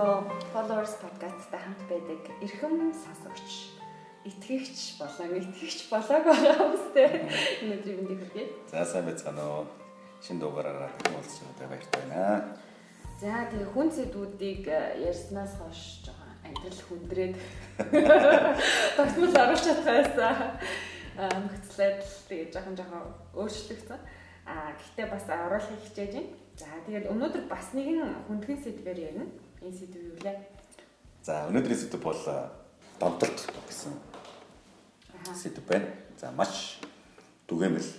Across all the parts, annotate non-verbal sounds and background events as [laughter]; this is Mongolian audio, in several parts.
Монголоо Followers podcast-тай хамт байдаг эрхэм сонсогч, итгэгч болон итгэгч болоог байгаа хүмүүстэй өнөөдрийн мэндийг хүргэе. За сайн байцгаана уу. Шинэ дугаараараа уулзсан удаа баяртай байна. За тэгээ хүн сэдвүүдийг э, ярьснаас хойш жоохон амьдрал хүндрээд [laughs] тогтмол оруулах чадхаасаа мөхцлээд тэгээ жоохон жоохон өөрчлөгдсөн. Аа гэхдээ бас оруулахыг хичээж байна. За тэгээд өнөөдөр бас нэгэн хүндхэн сэдвээр ярина. Энэ сэдв юу вэ? За өнөөдрийн сэдв бол донтолт гэсэн сэдв байна. За маш түгээмэл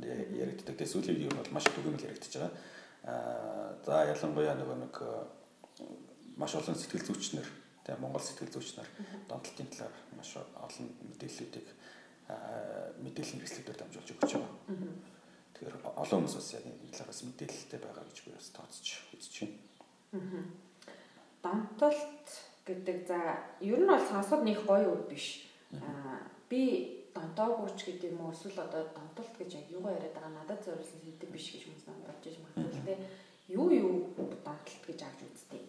яригддаг. Тэгээ сүүлийн үеийн бол маш түгээмэл яригдчихэж байгаа. Аа за ялангуяа нөгөө нэг маш олон сэтгэл зүйчнэр тэгээ Монгол сэтгэл зүйчнэр донтолтын талаар маш олон мэдээллүүдийг мэдээллийн хэрэгслүүдээр дамжуулж өгч байгаа. Тэгэхээр олон хүмүүс бас яг энэ талаараас мэдээлэлтэй байгаа гэж би бас тооцож үзэж байна донтолт гэдэг за ер нь бол сонсоход нэг гоё үг биш. Аа би донтоогүйч гэдэг юм уу эсвэл одоо донтолт гэж яг юугаар яриад байгаа надад зориулсан сэдв биш гэж хүмүүс бодож магадгүй те. Юу юу донтолт гэж авч үзтээ.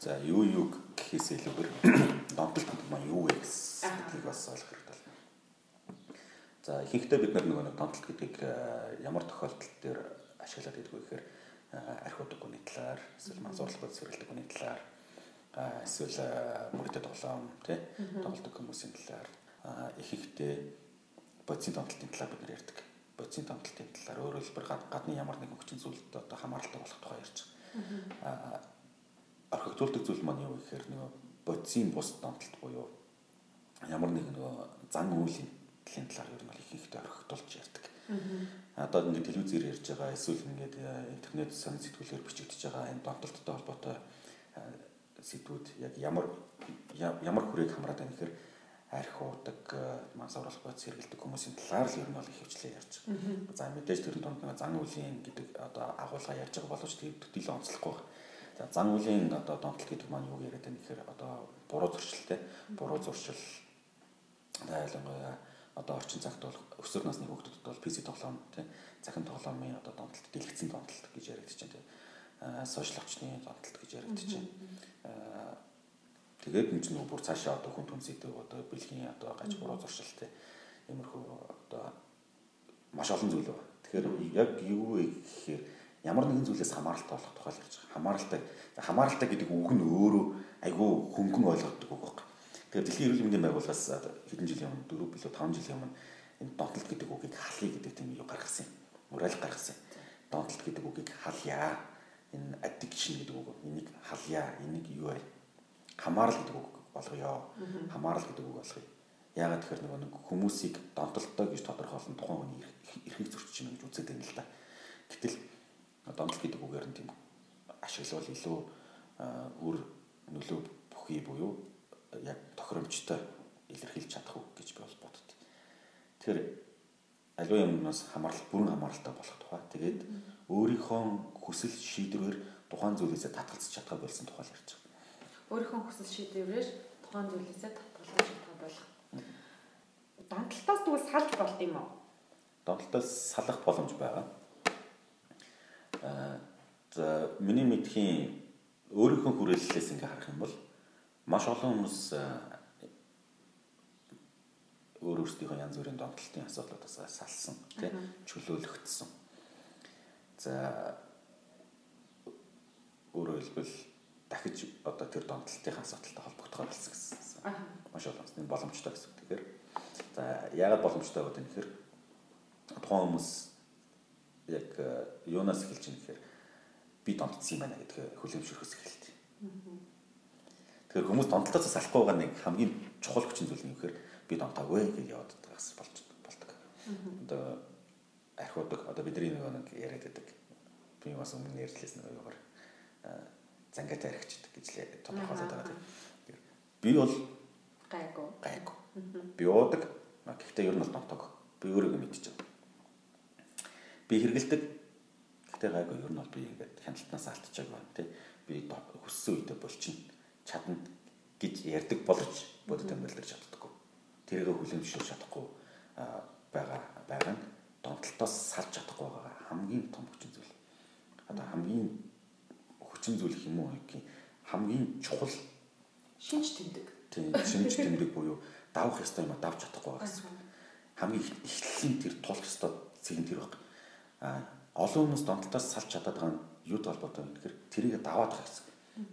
За юу юу гэхээс илүүгээр донтолт маань юу вэ гэдгийг бас ойлгох хэрэгтэй байна. За ихэнхдээ бид нар нөгөө донтолт гэдгийг ямар тохиолдолд дээр ашиглаад идэх вэ гэхээр архиудаг хүний талаар эсвэл мансуурлах бодис хэрэглэдэг хүний талаар эсвэл мөрөдөд тоглоом тий тоглодог хүмүүсийн талаар их ихтэй бодисын тоглолтын талаар бид нар ярьдаг. Бодисын тоглолтын талаар өөрөөр хэлбэл гадны ямар нэгэн хүчин зүйлд одоо хамааралтай болох тухай ярьж байгаа. Архитектурдаг зүйл маань юу гэхээр нөгөө бодисын бус донтолт буюу ямар нэгэн нөгөө зан үйлийн талаар ер нь их ихтэй орхитуулж ярьдаг. Одоо ингээд телевизээр ярьж байгаа эсвэл ингээд э, интернет сонин сэтгүүлээр бичигдэж байгаа энэ донтолттой холбоотой э, сэтгүүд яг ямар ямар хүрээг хамраад байна гэхээр арх уудаг, э, манс оруулах бодис хэрэгэлдэг хүмүүсийн талаар л ер нь бол их хвчлээ ярьж байгаа. За мэдээж тэр донд нэг зан үлийн гэдэг одоо агуулга ярьж байгаа боловч тэр төдийлөн онцлохгүй байна. За зан үлийн одоо донтолт гэдэг маань юу яриад байна гэхээр одоо буруу зуршилтэй, буруу зуршил ялангуяа одоо орчин цагт бол өсвөр насны хүүхдүүдэд бол PC тоглоом тий захин тоглоомын одоо донтолт дэлгэцэн донтолт гэж яригдчих чинь тий сошиал очны донтолт гэж яригдчих чинь тэгээд энэ чинь бүр цаашаа одоо хүн түнсэдэг одоо бэлгийн одоо гаж буруу зуршил тий иймэрхүү одоо маш олон зүйл байна. Тэгэхээр яг юу вэ гэхээр ямар нэгэн зүйлээс хамааралтай болох тухай л ярьж байгаа. Хамааралтай хамааралтай гэдэг үг нь өөрөө айгүй хөнгөн ойлгогддог үг байна Тэгэхээр дэлхийн эрүүл мэндийн байгууллагаас хэдэн жилийн өмнө 4 билүү 5 жилийн өмнө энэ донтолт гэдэг үгийг халъя гэдэг тийм юу гаргасан юм. Уриалга гаргасан. Донтолт гэдэг үгийг халъя. Энэ addiction гэдэг үг. Энийг халъя. Энийг юу вэ? Хамаарал гэдэг үг болгоё. Хамаарал гэдэг үг болгоё. Яагаад тэгэхээр нөгөө нэг хүмүүсийг донтолттой гэж тодорхойлсон тухайн хүний эрхийг зөрчиж байна гэж үздэг юм л да. Гэтэл донтолт гэдэг үгээр нь тийм ашиглавал илүү үр нөлөө бүхий буюу яг тохиромжтой илэрхийлж чадах үг гэж би бол бодод. Тэгэхээр аливаа юмнаас хамаарал бүрэн хамааралтай болох тухай. Тэгээд өөрийнхөө хүсэл шийдвэрээр тухайн зүйлээсээ татгалзах чадхаа болсон тухай ярьж байгаа. Өөрийнхөө хүсэл шийдвэрээр тухайн зүйлээсээ татгалзах чадхаа болох. Донтолтоос тэгвэл салж болд юм уу? Донтолтоос салах боломж байгаа. Аа за миний мэдхийн өөрийнхөө хүрээллээс ингээ харах юм бол маш олон хүмүүс өөр өөрсдийнхөө янз бүрийн донтолтын асуудлуудаас салсан тий чөлөөлөгдсөн. За өөрөөр хэлбэл дахиж одоо тэр донтолтын асуудалтай холбогдохоор болсон гэсэн. Маш олон энэ боломжтой гэсэн. Тэгэхээр за яагаад боломжтой гэдэг нь гэхээр тухайн хүмүүс яг юунаас эхэлж байгаа гэхээр би донтцсон юм байна гэдгээ хүлэмжшөрөхөөс эхэлдэг. Тэгэхээр хүмүүс донтолтоос салахгүй байгаа нэг хамгийн чухал хүчин зүйл нь юу гэхээр би донтоогүй гэж яваад байгаас болж болдог. Одоо архиудаг одоо бидний нэг яриад байдаг. Би бас өмнө ярьжлээс нэг юугаар зангатай архичдаг гэж л тодорхойлоод байгаа. Би бол гайгүй. Гайгүй. Би уудаг. Гэхдээ ер нь бол донтоог. Би өөрийгөө мэдчихэв. Би хэргэлдэг. Гэхдээ гайгүй ер нь бол би ингээд хяналтнаас алдчихаг байна тий. Би хүссэн үедээ болчихно чадна гэж ярьдаг боловч бодит амьдрал чаддаггүй. Тэрийг хүлэмжшүүлж чадахгүй байгаа байгаа нь донтолтоос салж чадахгүй байгаа хамгийн том хүчин зүйл. Одоо хамгийн хүчин зүйл юм уу гэх хамгийн чухал шинж тэмдэг. Тийм шинж тэмдэг буюу давах ёстой юм давж чадахгүй байгаа гэсэн. Хамгийн эхлэлийн тэр тулах ёстой зэг нь тэр баг. А олон хүмүүс донтолтоос салж чадаад байгаа нь юуд холбоотой вэ гэхээр тэрийг даваад байгаа гэсэн.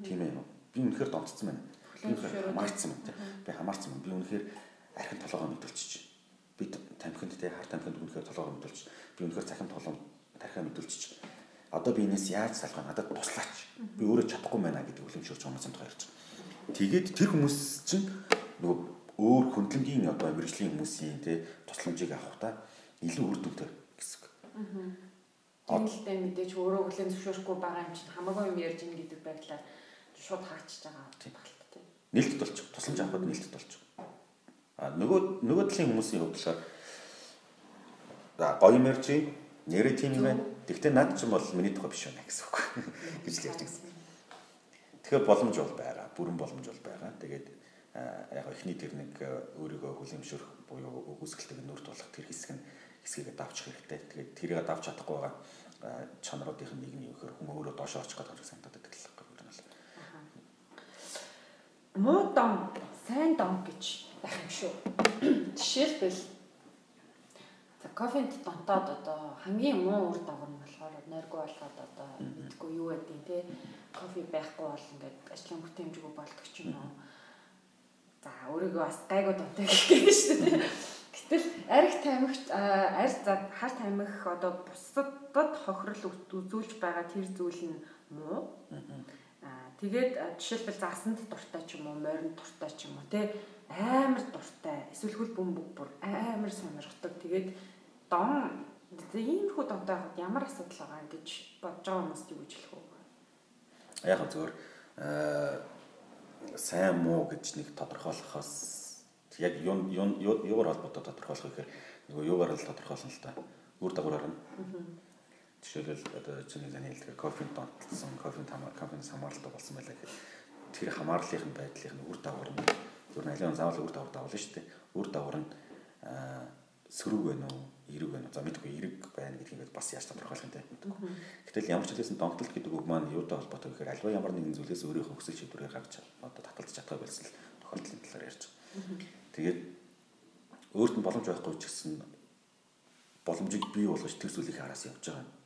Тийм ээ юм. Би үнэхээр донтцсон байна. Би үнэхээр хамаарцсан байна. Би хамаарцсан байна. Би үнэхээр архин толгоо мэдүүлчих. Би тамхинд те хар тамхинд үнэхээр толгоо мэдүүлчих. Би үнэхээр цахим толгоо тархиа мэдүүлчих. Одоо би энэс яаж салах надад туслаач. Би өөрөө чадахгүй байна гэдэг тухай ярьж байгаа. Тэгээд тэр хүмүүс чинь нөгөө өөр хөндлөнгийн одоо мэрэгжлийн хүмүүсийн те тусламжийг авахта илүү үр дүнтэй гэсэн үг. Аа. Тэмэлтэй мэдээж өөрөө хүлэн зөвшөөрөхгүй байгаа юм чинь хамаагүй юм ярьж ин гэдэг байдлаар шууд хаачиж байгаа багт тийм. Нээлтд болчих. Тусламж авахд нээлтд болчих. А нөгөө нөгөө талын хүмүүсийн хувьд болохоор за гоё юм ярьж нэрээ тийм юм байна. Тэгвэл над ч юм бол миний тухай биш байна гэсэн үг [laughs] гэж л ярьж байсан. Тэгэхээр боломж бол байгаа. Бүрэн боломж бол байгаа. Тэгээд яг эхний тэр нэг өөрийгөө хүлэмжшөрөх буюу үгүйсгэлтийг нүрд болох тэр хэсэг нь хэсгийг давчих хэрэгтэй. Тэгээд тэрийг давж чадахгүй байгаа чанаруудын нэг нь юу гэхээр хүн өөрөө доош орчих гэдэг санагдаад байдаг л. Муу дом, сайн дом гэж байх юм шүү. [clears throat] Жишээлбэл за кофенд донтоод одоо хамгийн муу үр дагавар нь болохоор нойргүй болоод одоо мэдгүй юу гэдэг те кофе байхгүй бол ингээд ажлын бүтээмжгүй болдог ч юм уу. За өөрийгөө бас гайгүй донтой гэх юм шүү дээ. Гэтэл арх тамхич арх за хар тамхи одоо бусдад хохирол үзүүлж байгаа тэр зүйл нь муу. Аа тэгээд жишээлбэл засанд дуртай ч юм уу, морин дуртай ч юм уу те амар дуртай. Эсвэл хөл бөмбөг бүр амар сонирхдаг. Тэгээд дон иймэрхүү донтой хад ямар асуудал байгаа гэж бодож байгаа хүмүүст юу гэж хэлэх вэ? Яг зөвөр сайн муу гэж нэг тодорхойлохоос яг юу юугаар холбоотой тодорхойлох гэхээр нөгөө юугаар л тодорхойлно л та. Үр дагавраар нь. Жишээлбэл одоо чиний заны хэлдэг кофенд донтолсон, кофенд кофенд хамааралтай болсон байлаа гэхэд тэр хамаарлын байдлын үр дагавар нь зөв нэлээд заавал үр дагавар давлаа шүү дээ. Үр дагавар нь сөрөг байна уу, эрэг байна уу? За мэдгүй эрэг байна гэдгийг бас яаж тодорхойлох юм те. Гэтэл ямар ч хэлсэн донтолт гэдэг үг маань юутай холбоотой гэхээр альва ямар нэгэн зүйлээс өөрийнхөө хүсэл шийдвэрээ гаргаж одоо таталцж чадхаа болсон тохиолдлын талаар ярьж байгаа. Тэгээд өөрт нь боломж байхгүй ч гэсэн боломжийг бий болгож тэр зүйлийг хараас явж байгаа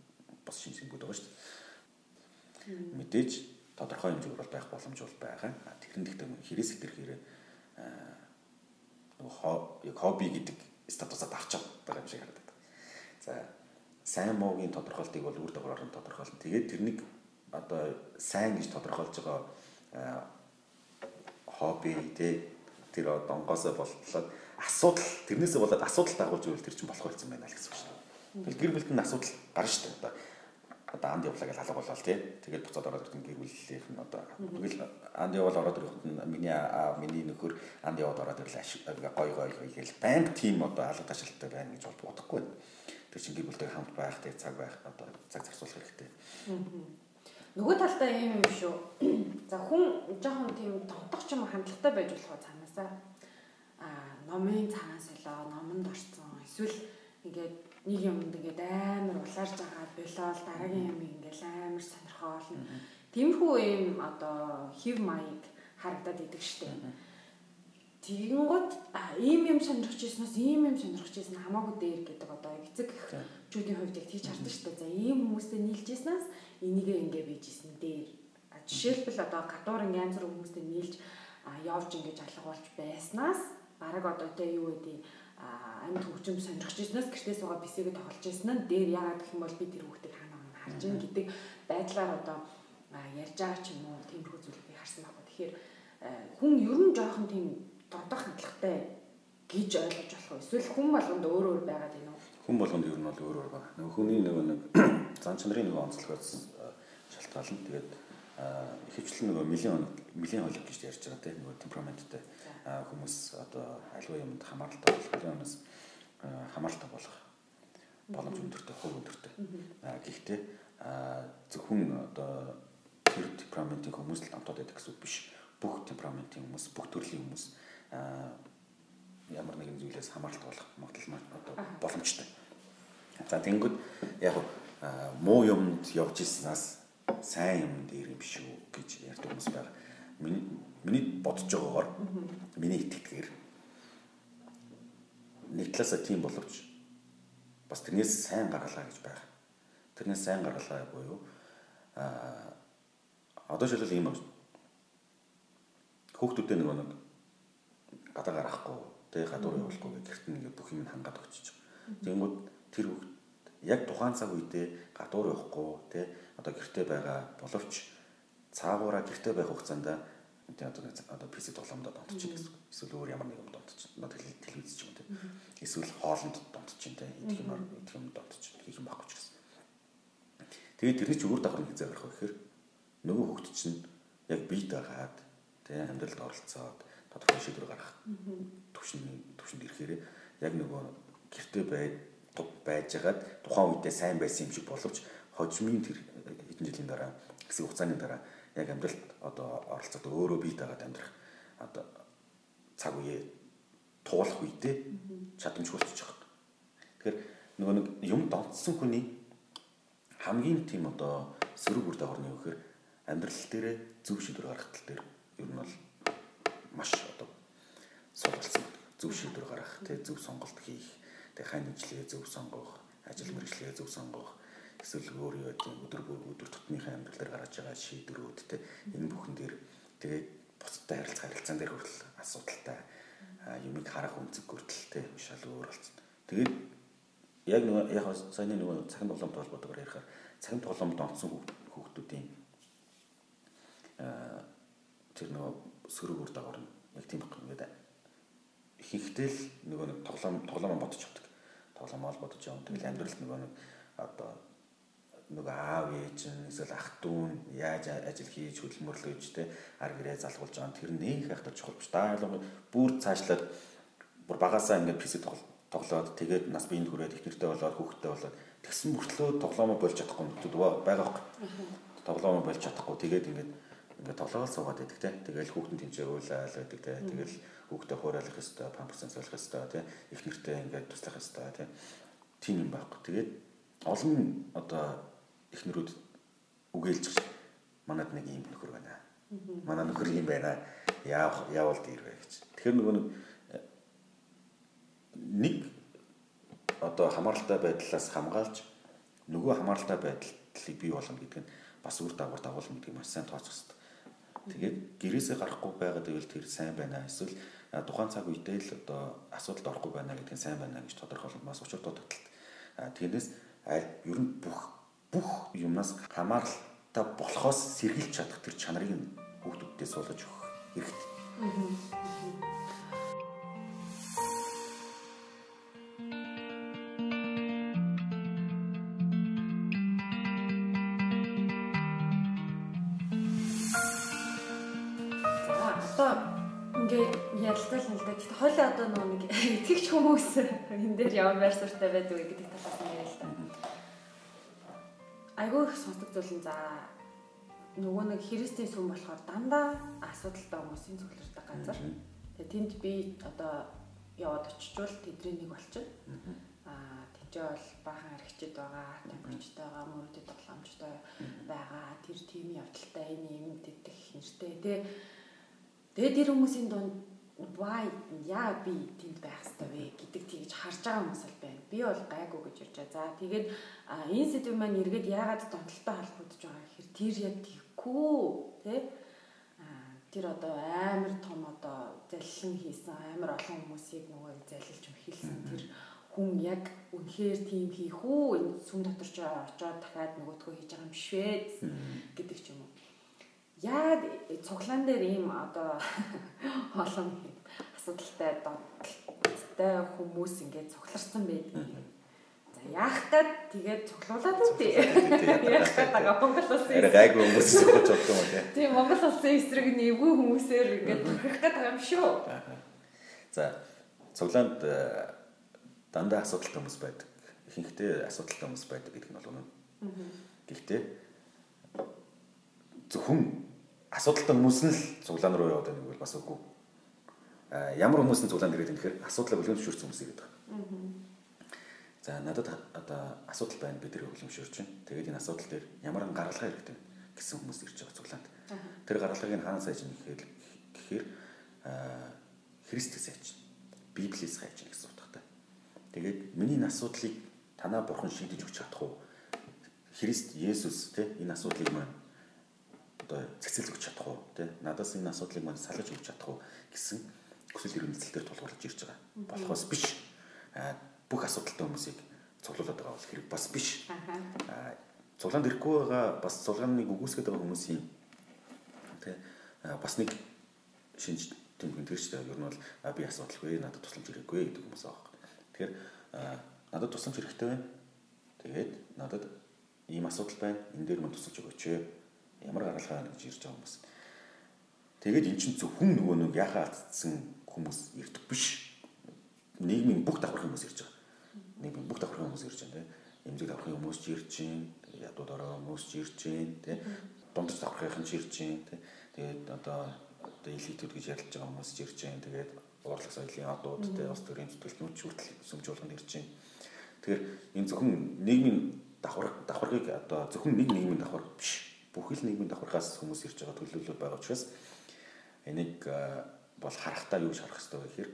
бас шинж тэмдгүүд байгаа шүү дээ. Мэдээж тодорхой хэмжээгээр бол байх боломж бол байгаа. Тэрэн дэхтэй хэрэгс хэтэрхээрээ нөгөө яг хобби гэдэг статусад авч байгаа юм шиг харагдаад. За сайн муугийн тодорхойлтыг бол үр дагавраар нь тодорхойлно. Тэгээд тэрнийг одоо сайн гэж тодорхойлж байгаа хобби тэ тэр донгоосоо болтлоод асуудал тэрнээсээ болоод асуудал дагуулж ивэл тэр чинь болох байсан байна л гэсэн үг шүү дээ. Гэр бүлд нь асуудал гарна шүү дээ. Одоо одоо анд явлаа гэж алга болоо тий. Тэгээд буцаад ороод ирсэн гэр бүлийнх нь одоо тэгэл анд явал ороод ирэхэд миний аа миний нөхөр анд яваад ороод ирлээ гой гой гой гэж банк тим одоо алга ташаалтай байна гэж бол бодохгүй. Тэр чинь гэр бүлтэй хамт байх тий цаг байх одоо цаг зарцуулах хэрэгтэй. Нөгөө талдаа юм юм шүү. За хүн жоохон тийм тогтох юм хандлагатай байж болох цаанаасаа а номын цаанаас олоо номонд орсон. Эсвэл ингээд нэг юмд ингээд амар улаарж байгаа болол дараагийн юм ингээд амар сонирхоол. Тиймэрхүү юм одоо хев маяг харагдаад идэг штеп. Тэгэнгүүт ийм юм сонирхож ирснээс ийм юм сонирхож ирсэн хамаагүй дээр гэдэг одоо эцэг чүүдийн хувьд яг тийч хардаг штеп. За ийм хүмүүстэй нийлж ирснээс энийгээ ингээ бийжсэн дээр. Жишээлбэл одоо гадуур ингээ янз бүр хүмүүстэй нийлж явж ингэж алга болж байснаас бараг одоо тэ юу гэдэг амьд хөгжим сонирхож ирснээс гэртээ суугаад бисэгээ тоглож ирсэн нь дээр яагаад гэх юм бол би тэр хүүхдийг ханаа мөн харж ийн гэдэг байдлаар одоо ярьж байгаа ч юм уу тиймэрхүү зүйлийг би харсан байна. Тэгэхээр хүн ер нь жоохон тийм додох хандлагатай гэж ойлгож болох уу? Эсвэл хүн болгонд өөр өөр байгаад байна уу? Хүн болгонд ер нь бол өөр өөр байна. Нөгөө хүний нөгөө нэг [clears throat] зан чанарын нөгөө онцлогоос шалтгаална. Тэгээд ихэвчлэн нөгөө мөлийн мөлийн хойлог гэж ярьж байгаа тийм нөгөө темпераменттэй хүмүүс одоо аливаа юмд хамааралтай болох, аливаа юмас хамааралтай болох боломж өндөртэй, хувь өндөртэй. Гэхдээ зөвхөн одоо тэр темпераментийн хүмүүс л амтууд байдаг гэсэн үг биш. Бүх темпераментийн хүмүүс, бүх төрлийн хүмүүс ямар нэгэн зүйлээс хамааралтай болох магадлал одоо боломжтой. За тэнгүүд яг муу юмд явж ирснаас сайн юм дээр юм шүү гэж ярьдаг хүмүүс байгаа. Миний миний бодож байгаагаар миний итгэдгээр нэг талаасаа тийм боловч бас тэрнээс сайн гаргалгаа гэж байна. Тэрнээс сайн гаргалгаа буюу а одоо шилэл юм байна. Хүүхдүүдээ нөгөө нэг гадаа гарахгүй тэг гадуур явуулахгүй гэх гэрт нэг бүх юм хангаад өгчөж. Тэнгүүд тэр хүүхд яг тухайн цаг үедээ гадуур явахгүй тэг одоо гэртээ байгаа боловч цаагаараа гэртээ байх хугацаанд тийм одоо одоо PC тоглоомдод донтчих гэсэн. Эсвэл өөр ямар нэг юм донтчих. Одоо телевиз ч юм тийм. Эсвэл хоолнд донтчих тийм. Идэх юмар идэх юм донтчих. Хийх юм байхгүй ч гэсэн. Тэгээд тэрний ч өөр давхар хязгаар гарах гэхээр нөгөө хүүхд чинь яг бие дагаад тийм амьдралд оролцоод тодорхой шийдвэр гаргах төвшин төвшөнд ирэхээр яг нөгөө гэртээ бай байжгаад тухайн үедээ сайн байсан юм шиг боловч хожимын тэр хэдэн жилийн дараа хэсэг хугацааны дараа яг амьдралд одоо оролцоод өөрөө бие дагаад амьдрах одоо цаг үе туулах үедээ чадамжгүй болчих. Тэгэхээр нөгөө нэг юм донтсон хүний хамгийн тийм одоо сөрөг үр дагавар нь юу гэхээр амьдрал дээр зөв шийдвэр гаргах тал дээр ер нь бол маш одоо сургалцсан зөв шийдвэр гаргах тий зөв сонголт хийх тий хань ижлээ зөв сонгох ажил мэргэжлээ зөв сонгох эсвэл өөр юу гэдэг өдөр бүр өдөр тутмынхаа амьдрал дээр гарч байгаа шийдвэрүүд те энэ бүхэн дээр тэгээд бусдад харилцах харилцаан дээр хүртэл асуудалтай юмыг харах үнцэг хүртэл те шал өөр болсон. Тэгээд яг нөгөө яг саяны нөгөө цагийн тоглоомт холбоотойгоор ярихаар цагийн тоглоомд онцсон хүүхдүүдийн тэр нөгөө сөрөг үр дагавар нь яг тийм баг ингээд ихэнхдээ л нөгөө нэг тоглоом тоглоом бодож явдаг. Тоглоом ол бодож явна. Тэгэл амьдралд нөгөө нэг одоо нөгөө аав ээж нь эсвэл ах トゥ ун яаж ажил хийж хөдөлмөрлөж те ар гэрээ залгуулж байгаа тэр нэг хайхтар чухал биш. Та ялангуяа бүр цаашлаад бүр багасаа ингээд PC тоглоод тэгээд нас биеинд хүрээд их нэртэй болоод хүүхдтэй болоод тэгсэн мөртлөө тоглоомоо болж чадахгүй нөтөд байгаа байхгүй. Тоглоомоо болж чадахгүй тэгээд ингээд ингээд тоглоол суугаад байдаг те. Тэгэл хүүхдэн тэнцээ уйлаал байдаг те. Тэгэл хүүхдээ хуурайлах хэвээр памперсэн солих хэвээр те. Их нэртэй ингээд туслах хэвээр те. Тийм юм байхгүй. Тэгээд олон одоо эхнэрүүд үгээлж манад нэг ийм нөхөр байна. Манай нөхөр ийм байна. Яав яавал дээр вэ гэж. Тэгэхээр нөгөө нэг одоо хамааралтай байдлаас хамгаалж нөгөө хамааралтай байдлыг бий болгоно гэдэг нь бас үр дагавар дагуулна гэдэг маш сайн тооцох хэрэгтэй. Тэгээд гэрээсээ гарахгүй байгаад байвал тэр сайн байна. Эсвэл тухайн цаг үедээ л одоо асуудалд орохгүй байна гэдэг нь сайн байна гэж тодорхойлох бас учир дутагдaltaд. Тэрнээс ер нь бүх бүх юмнаас хамааралтай болохоос сэргийлж чадах тэр чанарыг хүүхдүүддээ суулгаж өгөх хэрэгтэй. ялцал хэлдэг. Гэхдээ хойлоо одоо нэг [laughs] итгэгч хүмүүс [laughs] энэ дээр ямар байр суурьтай байдаг гэдэг талаас айгүй их нь за нөгөө нэг христийн сүм болохоор дандаа асуудалтай хүмүүсийн зөвлөрдөг газар. Тэгээ тэнд би одоо яваад очичвал тэдний нэг болчихно. Аа тэнцээ бол баахан архичд байгаа, тамирчтай байгаа, мөрөдөд тоглоомжтой байгаа. Тэр тийм явдалтай энэ юм дэтэх нэртэй тий. Тэгээ тэр хүмүүсийн дунд why яа би тэнд байх хэрэгтэй вэ гэдэг тийж харж байгаа хүмүүс л байна. Би бол гайгүй гэж ярьж байгаа. За тэгээд энэ сэдв маань эргээд яагаад донтолтой холбогдож байгаа гэхээр тэр яг тийхгүй тий тэр одоо амар том одоо заллин хийсэн амар олон хүмүүсийг нөгөө залилж өмхилсэн тэр хүн яг үнэхээр тийм хийх үү? Энэ сүм дотор ч очоод дахиад нөгөөдгөө хийж байгаа юм биш вэ? Гэдэг ч юм уу яг цуглаан дээр ийм одоо олон асуудалтай донтолтой хүмүүс ингээд цугларсан байдаг. За яах гээд тэгээд цуглуулад үгүй. Яах гээд байгаа Монгол улсын гайгүй хүмүүс цуглаж бодсон юм тий. Тийм Монгол улсын эсрэг нэвгүй хүмүүсээр ингээд тохирох гээд байгаа юм шүү. За цуглаанд э, дандаа асуудалтай хүмүүс байдаг. Ихэнхдээ асуудалтай хүмүүс байдаг гэдэг нь бол үнэн. Гэхдээ зөвхөн асуудалтай хүмүүс нь л цуглаан руу яваад байгааг бол бас үгүй. А ямар хүмүүс нь цуглаан ирээд ингэхээр асуудлаа хөлөмшөрсөн хүмүүс ирээд байгаа. За надад одоо асуудал байна бид нэр хөлөмшөрч байна. Тэгээд энэ асуудал дээр ямар нэгэн гаргалгаа хэрэгтэй гэсэн хүмүүс ирж байгаа цуглаанд. Тэр гаргалгыг хаана сайж нь гэхээр гэхээр Христэс хайж Библиэс хайж гэсэн утгатай. Тэгээд миний асуудлыг танаа бурхан шийдэж өгч чадах уу? Христ Есүс те энэ асуудлыг маань одоо цэцэл өгч чадах уу? Тэ надаас энэ асуудлыг маань салгаж өгч чадах уу гэсэн хүсэл эрмэлзэлээр тулгуурлаж ирж байгаа. Болохоос биш. бүх асуудалтай хүмүүсийг цуглуулад байгаа бол хэрэг бас биш. Аа цуглаанд ирэхгүй байгаа бас цуглааныг үгүйсгээд байгаа хүмүүсийн тэ бас нэг шинж тэмдэг тэр чинь ер нь бол би асуудалгүй надад тусламж хэрэггүй гэдэг хүмүүс байгаа. Тэгэхээр надад тусламж хэрэгтэй байна. Тэгээд надад ийм асуудал байна. Энэ дээр мань тусалж өгөөч. Ямар гаргалгаа гэж ирж байгаа хүмүүс. Тэгээд эн чинь зөвхөн нөгөө нэг яхаа атсан хүмүүс ирдэг биш. Нийгмийн бүх давхар хүмүүс ирж байгаа. Нийгмийн бүх давхар хүмүүс ирж байгаа тийм. Эмзэг давхар хүмүүс ч ирж байна. Ядууд ороо хүмүүс ч ирж байна тийм. Дундаж давхархын ч ирж байна тийм. Тэгээд одоо одоо элитүүд гэж ярилж байгаа хүмүүс ч ирж байна. Тэгээд урлаг соёлын одууд тийм. Бас төрийн зүтгэлнүүд ч хүртэл сүмж болгонд ирж байна. Тэгэхээр энэ зөвхөн нийгмийн давхар давхарыг одоо зөвхөн нэг нийгмийн давхар биш. Бүхэл нийгмийн давхархаас хүмүүс ирж байгаа төлөвлөлүүд байгаа учраас энийг бол харахтаа юу гэж харах хэрэгтэй вэ гэхээр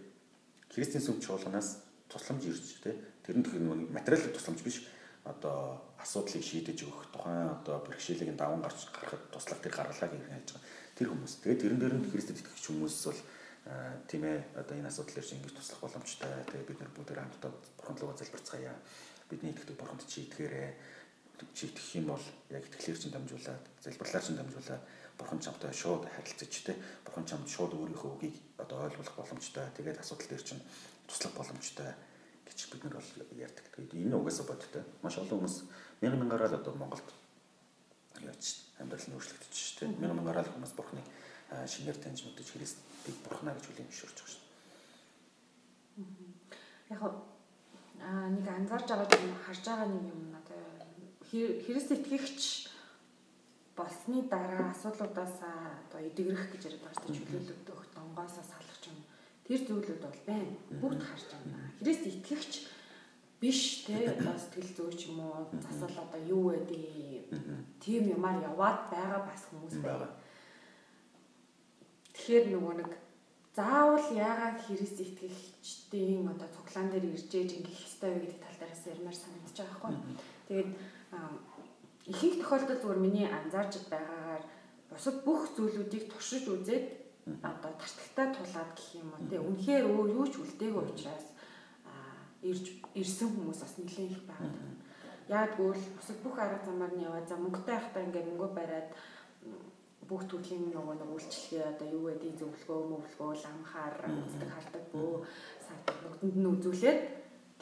христийн сүм чуулганаас тусламж ирж тэ тэр нь тэр материалын тусламж биш. Одоо асуудлыг шийдэж өгөх тухайн одоо бэрхшээлийг даван гарч гарахад туслах тэр гаргалгааг ирэх яаж байгаа. Тэр хүмүүс. Тэгээд тэрэн дээр нь христэд итгэж хүмүүс бол тийм ээ одоо энэ асуудал дээр ингэж туслах боломжтой тэгээд бид нар бүгд хамтдаа бурханд руу залбирцгаая. Бидний итгэдэг бурханд чи итгээрэй чи итгэх юм бол яг итгэлээр чинь дамжуулаад залбирлаар чинь дамжуулаад бурхан чамтай шууд харилцаж те бурхан чамд шууд өөрийнхөө үгийг одоо ойлгох боломжтой. Тэгээд асуудал дээр чинь туслах боломжтой гэж бид нар бол ярьдаг. Тэгээд энэ угаасаа бодтой. Маш олон хүмүүс мянган мянгараар одоо Монголд яаж амьдрал нь өөрчлөгдөж шүү дээ. Мянган мянгараар хүмүүс бурханыг шинээр таньж мэдэж Христийг бурхнаа гэж зөвшөөрч байгаа шүү. Яг аа нэг анзаарч байгаа юм харж байгаа нэг юм надад Христ итгэгч болсны дараа асуудлуудаас одоо эдгэрэх гэж яриад байгаа дээ чөлөөлөлт өгөх донгоосоо салах юм. Тэр зүйлүүд бол байна. Бүгд харж байна. Христ итгэгч биш те одоо сэтгэл зүйч юм уу засал одоо юу байдгийг тийм юмар яваад байгаа бас хүмүүс байна. Тэгэхээр нөгөө нэг заавал яагаад Христ итгэгчдийн одоо цуглаан дээр ирж ээж ингэх вэ гэдэг тал дээрээс ярмаар санагдаж байгаа хгүй. Тэгээд ихэнх тохиолдолд зүгээр миний анзаарч байгаагаар бусад бүх зүйлүүдийг туршиж үзээд одоо тартагтай тулаад гэх юм уу тий үнэхээр өө юу ч үлдээгүй учраас ирж ирсэн хүмүүс бас нэлээд их байгаа. Яаггүй л бусад бүх арга замаар нь яваа за мөнгөтэй байхдаа ингээд мөнгө бариад бүх төрлийн нөгөө нэг үйлчлэгээ одоо юу гэдэг зөвлөгөө мөвлөгөө ламхаар үздэг хардаг бөө сардаг нүдэнд нь үзүүлээд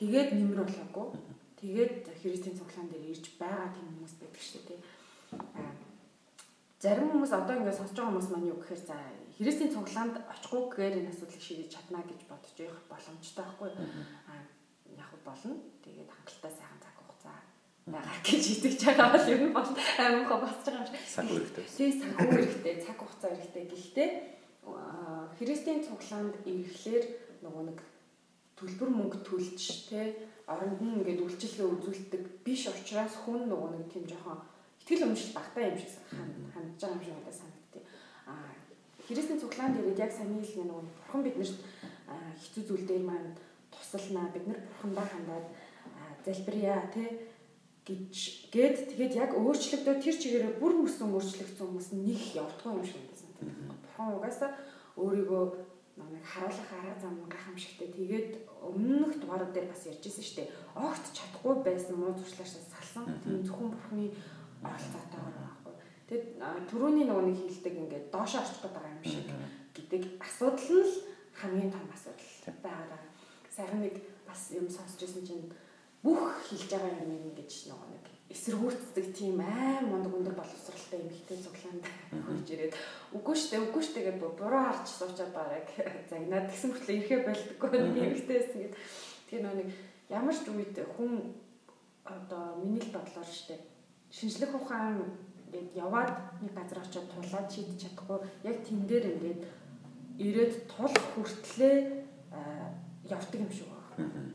тэгээд нэмэр болоогүй Тэгээд христийн цуглаан дээр ирж байгаа тийм хүмүүс байдаг шүү дээ. Зарим хүмүүс одоо ингээд сонсож байгаа хүмүүс маань юу гэхээр за христийн цуглаанд очихгүй гэхээр энэ асуудлыг шийдэж чадна гэж бодож явах боломжтой байхгүй. Аа яг болно. Тэгээд хангалттай сайхан цаг хугацаа байгаа гэж итгэж байгаа бол ер нь бол айманхаа босч байгаа юм шиг. Цаг хэрэгтэй. Тийм цаг хэрэгтэй, цаг хугацаа хэрэгтэй. Гэхдээ христийн цуглаанд ирэхлээр нөгөө нэг төлбөр мөнгө төлж те оронд нь ингээд үйлчлэгээ үзүүлдэг биш учраас хүн нөгөө нэг тийм жоохон ихтгэл өмжил багтаа юм шиг хандж байгаа юм шиг надад санагдтыг. Аа Христийн цуглаанд ирээд яг саний хэлний нөгөө бурхан биднэрт хэцүү зүйл дээр маань тусалнаа бид нар бурхандаа хандаад залбирая тий гэж гээд тэгээд яг өөрчлөгдөө тэр чигээрээ бүр мөсөн өөрчлөгдсөн хүмүүс нэг явдгаа юм шиг байна. Бурхан угаасаа өөрийгөө нэг харуулах арга зам гайхамшигтай. Тэгээд өмнөх дугаарууд дээр бас ярьжсэн шүү дээ. Огт чадахгүй байсан муу зуршлаашаа салсан. Тийм зөвхөн бурхны оролцоотой байгаа байхгүй. Тэгээд түрүүний нөгөө нэг хилдэг ингээд доошоо орчих гээд байгаа юм шиг гэдэг асуудал нь л хамгийн том асуудал байгаа. Сайхан нэг бас юм сонсч ирсэн чинь бүх хэлж байгаа юм ингэж нөгөө нэг эсэргүүцдэг тийм аим мундаг өндөр боловсралтай эмэгтэй цуглаанд хурж ирээд. Үгүй штэ үгүй штэ гэж буруу харж суучаад бараг [laughs] загнаад тэгсэн мэтлээ ирэхэ болдоггүй эмэгтэйсэн гэд. Тэр нэг ямар ч үед хүн одоо миний л бодлоор штэ шинжлэх ухаан ингээд яваад нэг газар очиод тулаад шийдэж чадахгүй яг тэн дээр ингээд ирээд тул хүртлээ явдаг юм шиг байна.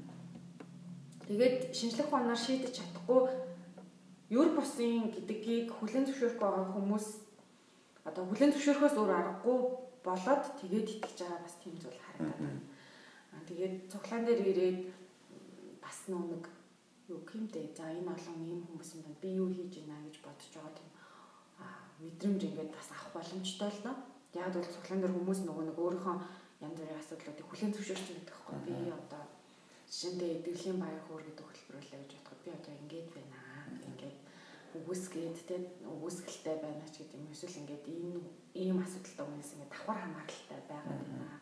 Тэгээд шинжлэх ухаанаар шийдэж чадахгүй юр бусын гэдгийг хүлэн зөвшөөрөх байгаа хүмүүс одоо хүлэн зөвшөөрөхөөс өөр аргагүй болоод тэгээд итгэж байгаа бас тийм зүйл харагдаад байна. Аа тэгээд цуглаан дээр ирээд бас нэг юу гэмтэй за энэ олон ийм хүмүүс юм байна. Би юу хийж байна гэж бодож байгаа тийм аа мэдрэмж ингээд бас авах боломжтой л доо. Яг бол цуглаан дээр хүмүүс нөгөө нэг өөрийнхөө янз бүрийн асуудлуудыг хүлэн зөвшөөрч байдаг хгүй. Би одоо жишээндээ эдгэрлийн баяр хөөр гэдэг хөтөлбөрлөө гэж бодоход би одоо ингээд байна. Ингээд үгүйсгээд те үгүйсгэлтэй байна ч гэдэг юм. Эсвэл ингээд ийм ийм асуудалтай хүмүүс ингээд давхар хамааралтай байгаа байна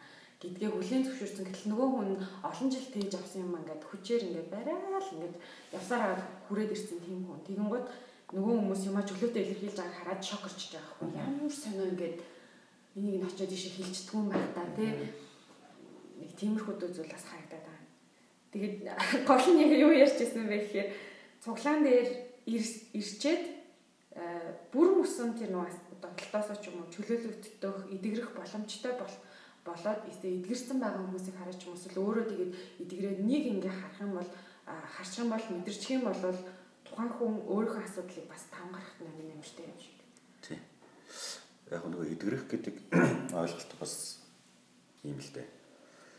гэдгээ хүлээн зөвшөөрсөн. Гэтэл нөгөө хүн олон жил тээж авсан юм ингээд хүчээр ингээд барайл ингээд явсараа хүрээд ирсэн тийм хүн. Тэгэнгүүт нөгөө хүмүүс юма чөлөөтэй илэрхийлж байгааг хараад шок орчиж байгаа хүн ямар сонио ингээд энийг нь очиод ишээ хилчдгүй юм байна та тий нэг тиймэрхүү зүйл бас харагдаад байна. Тэгээд [laughs] гол нь яг юу ярьжсэн бэ гэхээр цуглаан дээр ирчээд бүр мөсөн тэр нөгөө донтолтоосоо ч юм уу чөлөөлөгдөх эдгэрэх боломжтой бол болоод эдгэрсэн байгаа хүмүүсийг хараач юм эсвэл өөрөө тэгээд эдгэрээд нэг ингээ харах юм бол харчих юм бол мэдэрчих юм бол тухайн хүн өөрийнхөө асуудлыг бас тавгарахт нэг нэмэртэй юм шиг яг нөгөө эдгэрэх гэдэг [coughs] ойлголт бас ийм л дээ.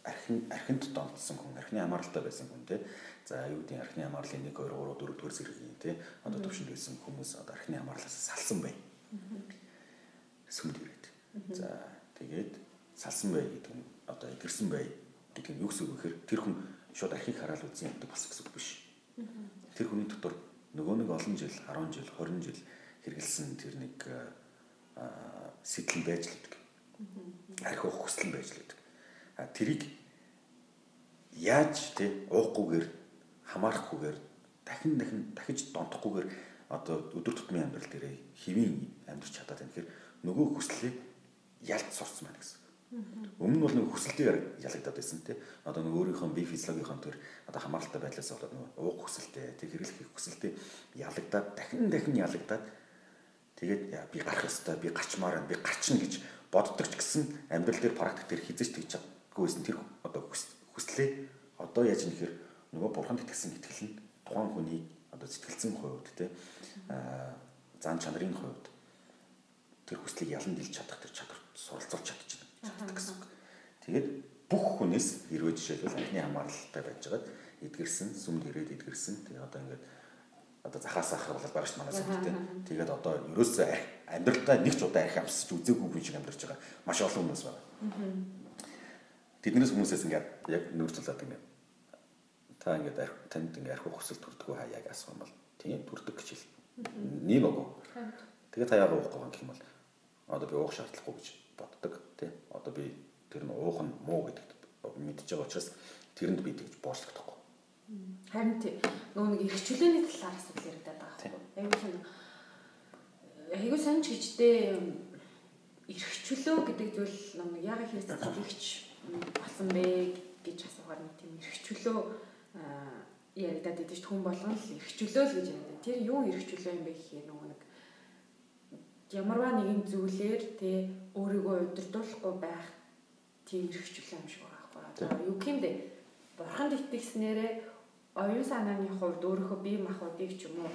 Архин архинд донтсон хүн, архины амаралтай байсан хүн те. За юу гэдэг архины амарлын 1 2 3 4 дугаар зэргийн те. Одоо төвшөнд байсан хүмүүс одоо архины амарлаас салсан бай. Сүмд ирээд. За тэгээд салсан бай гэдэг нь одоо эдгэрсэн бай гэдэг нь юу гэсэн үг вэ гэхээр тэр хүн шууд архийг хараад үзсэн юм бас гэсэн үг биш. Тэр хүний дотор нөгөө нэг олон жил, 10 жил, 20 жил хэрэгэлсэн тэр нэг сэтэл байж л байдаг. Архи уух хүсэл байж л байдаг. Тэрийг яаж тий уухгүйгээр хамаарахгүйгээр дахин дахин дахиж донтохгүйгээр одоо өдөр тутмын амьдрал дээрээ хэвийн амьдрч чадаад байна гэхээр нөгөө хүслийг ялт сурцсан байна гэсэн. Өмнө нь бол нэг хүсэлтээр ялагдаад байсан тий. Одоо нэг өөрийнхөө бие физиологийн төр одоо хамааралтай байдлаас болоод нэг уух хүсэлтэй, тэг хэрэглэх хүсэлтэй ялагдаад дахин дахин ялагдаад Тэгээд би гарах ёстой, би гарчмаар байна, би гарчна гэж боддог ч гэсэн амьдрал дээр практик дээр хизэж тэгж чадгүйсэн тэр одоо хүслээ одоо яаж нэхэр нөгөө бурханд итгэсэн итгэл нь тухайн хүний одоо сэтгэлзэн хувьд те зан чанарын хувьд тэр хүслийг ялан дэлж чадах тэр чадвар суралцуулж чадчихна гэсэн үг. Тэгээд бүх хүнээс хэрвээ жишээлбэл анхны хамааралтай байжгаад эдгэрсэн, сүмд ирээд эдгэрсэн. Тэгээд одоо ингээд одоо захаас ахар бол байгаа ш манаас гэдэг. Тэгээд одоо ерөөсөө амьдралдаа нэг ч удаа архи амсч үзээгүй хүн шиг амьдарч байгаа маш олон хүмүүс байна. Тэднээс хүмүүсээс ингээд яг нүүрцүүлээд ингээд та ингээд танд ингээд архи хүсэл төрдгөө хаяаг асуух юм бол тийм төрдөг гэж хэл. Нэг өгөө. Тэгээд та яагаад уухгүй гэх юм бол одоо би уух шаардлагагүй гэж боддог тий. Одоо би тэр нь уух нь муу гэдэгт мэдж байгаа учраас тэрэнд би тэгж боочлогдохгүй Харин тий. Нөгөө нэг их чөлөөний талаар асуудал яригадаад байгаа байхгүй. Айгуу сон айгуу сонч гэжтэй эрх чөлөө гэдэг зүйл нэг яг хийсэн зүйлч болсон бэ гэж асуугаар нэг тийм эрх чөлөө яригадаад идэв хүн болгон л эрх чөлөө л гэж яриад. Тэр юу эрх чөлөө юм бэ гэхээр нөгөө нэг ямарваа нэгэн зүйлээр тий өөрийгөө удирдуулахгүй байх тийм эрх чөлөө юм шиг байгаа байхгүй. Одоо юу гэмдэ бурханд итгэснээрээ оюун санааны хувьд өөрийнхөө бие махбодыг ч юм уу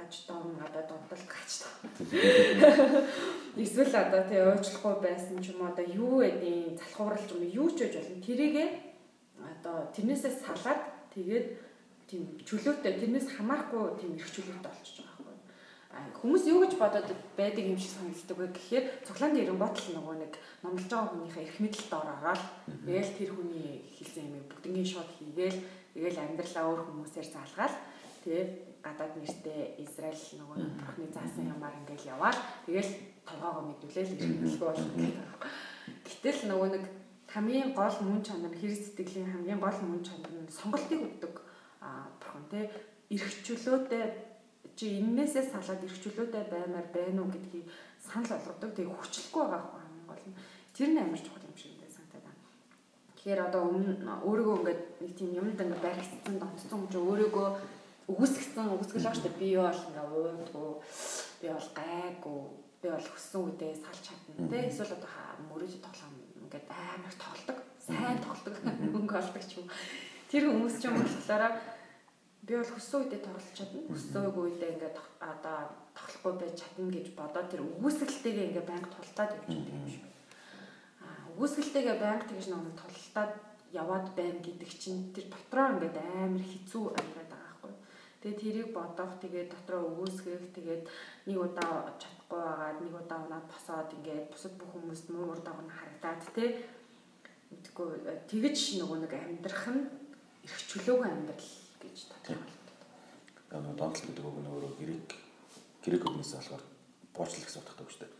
гаж дом одоо донтол гаж дом. [laughs] Эсвэл одоо тий уучлахгүй байсан ч юм одоо юу гэдیں залхуурал ч юм юу ч гэж болно. Тэрийгээ одоо тэрнээсээ салаад тэгээд тийм чөлөөтэй тэрнээс хамаарахгүй тийм их чөлөөтэй болчихж байгаа байхгүй. Хүмүүс юу гэж бодоод байдаг юм шиг санагддаг вэ гэхээр цуглаан дээр ботл нөгөө нэг номлож байгаа хүнийхээ эрх мэдэлд ороод тэгэл тэр хүний хэлсэн юм бүгднгийн шууд хийгээл Тэгэл амьдралаа өөр хүмүүсээр залгаад тэгээ гадаад нэртэй Израиль нөгөө бурхны заасан ямаар ингээл яваад тэгэл толгоогоо мэдүүлээл ирэх болох гэдэг. Гэтэл нөгөө нэг хамгийн гол мөн чанар хэрэг сэтгэлийн хамгийн гол мөн чанар нь сонголтыг өгдөг бурхан те эрхчлөөтэй чи эннээсээ салаад эрхчлөөтэй баймаар байна уу гэдгийг санал болгодог. Тэгээ хүчлэхгүй байгаа хамгийн гол нь тэр нь амар чухал юм шиг Тэгэхээр одоо өмнө өөрийгөө ингээд нэг тийм юмд ингээд баригдсан донцсон гэж өөрийгөө үгүйсгсэн үгүйсгэл байгаа шүү дээ. Би юу бол ингээд уйдгүй би бол гайгүй би бол хөссөн үедээ салж чадна тий эсвэл одоо мөрөж тоглоом ингээд амар тоглодог сайн тоглодог [laughs] мөнгө олдог ч юм тэр хүмүүс ч юм болохоор би бол хөссөн үедээ тоглож чадна хөссөөгүй үедээ ингээд одоо тоглох чадахгүй байж чадна гэж бодоод тэр өгөөсгөлтэйгээ ингээ байнга тултаад явж байгаа юм шиг. Аа өгөөсгөлтэйгээ байнга тэгж нэг тултаад яваад байна гэдэг чинь тэр дотроо ингээд амар хэцүү амьдраад. Тэгээ тэрийг бодох тэгээ дотроо өгөөсгөх тэгээд нэг удаа чадахгүй байгаад нэг удаа унаад босоод ингээд бусад бүх хүмүүст муу ур дагавар харагдаад те мэдгүй тэгэж нөгөө нэг амьдрах нь эрх чөлөөгүй амьдрал гэж тодорхойлдог нөгөө донтол гэдэг үг нь өөрөө грек грек үгнээс болохоор боочлол гэсэн утгатай үг шүү дээ.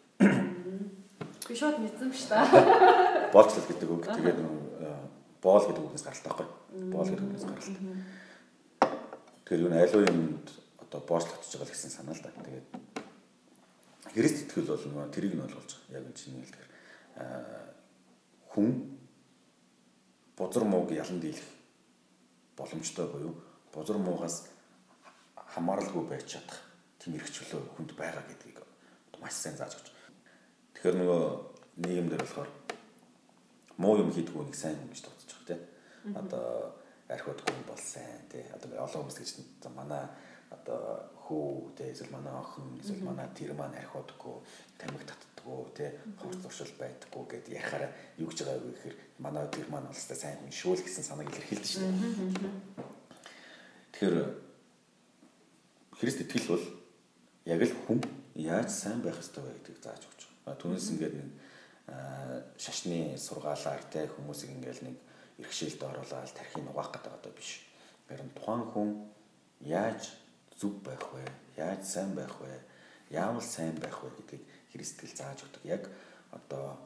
Би шууд мэдсэн шүү дээ. Боочлол гэдэг үг тэгээд боол гэдэг үгнээс гаралтай байхгүй. Боол гэдэг үгнээс гаралтай. Тэгэхээр юу н аливаа юмд одоо боочлогдож байгаа гэсэн санаа л да. Тэгээд Христ итгэл бол нөгөө тэрийг нь ойлгуулж байгаа. Яг энэ чинь хэлэхээр хүн бузар мууг ялан дийлэх боломжтой буюу бузар муугаас хамааралгүй байж чадах тийм эрх чөлөө хүнд байгаа гэдгийг маш сайн зааж өгч. Тэгэхээр нөгөө нийгэмдэр болохоор муу юм хийдгүү нэг сайн гэж тооцож байгаа тийм. Одоо архиуд хүн бол сайн тий. Одоо олон хүмүүс гэж манай одоо хүү тий эсвэл манай охин эсвэл манай тэр маань архиудгүй тамиг татдаггүй тий хорц зуршил байдаггүй гэд ярихаараа юу гэж байгаа вэ гэхээр манай тэр маань бол сайн хүн шүү л гэсэн санааг илэрхийлдэг шүү дээ. Тэгэхээр Христ итгэл бол яг л хүн яаж сайн байх ёстой вэ гэдгийг зааж өгч байгаа. Түүнээс ингээд нэг шашны сургаалаар те хүмүүсийг ингээд нэг иргэшээлд оруулаад тархийг угаах гэдэг одоо биш. Харин тухайн хүн яаж зүв байх вэ? Яаж сайн байх вэ? Яавал сайн байх вэ гэдгийг Христэл зааж өгдөг. Яг одоо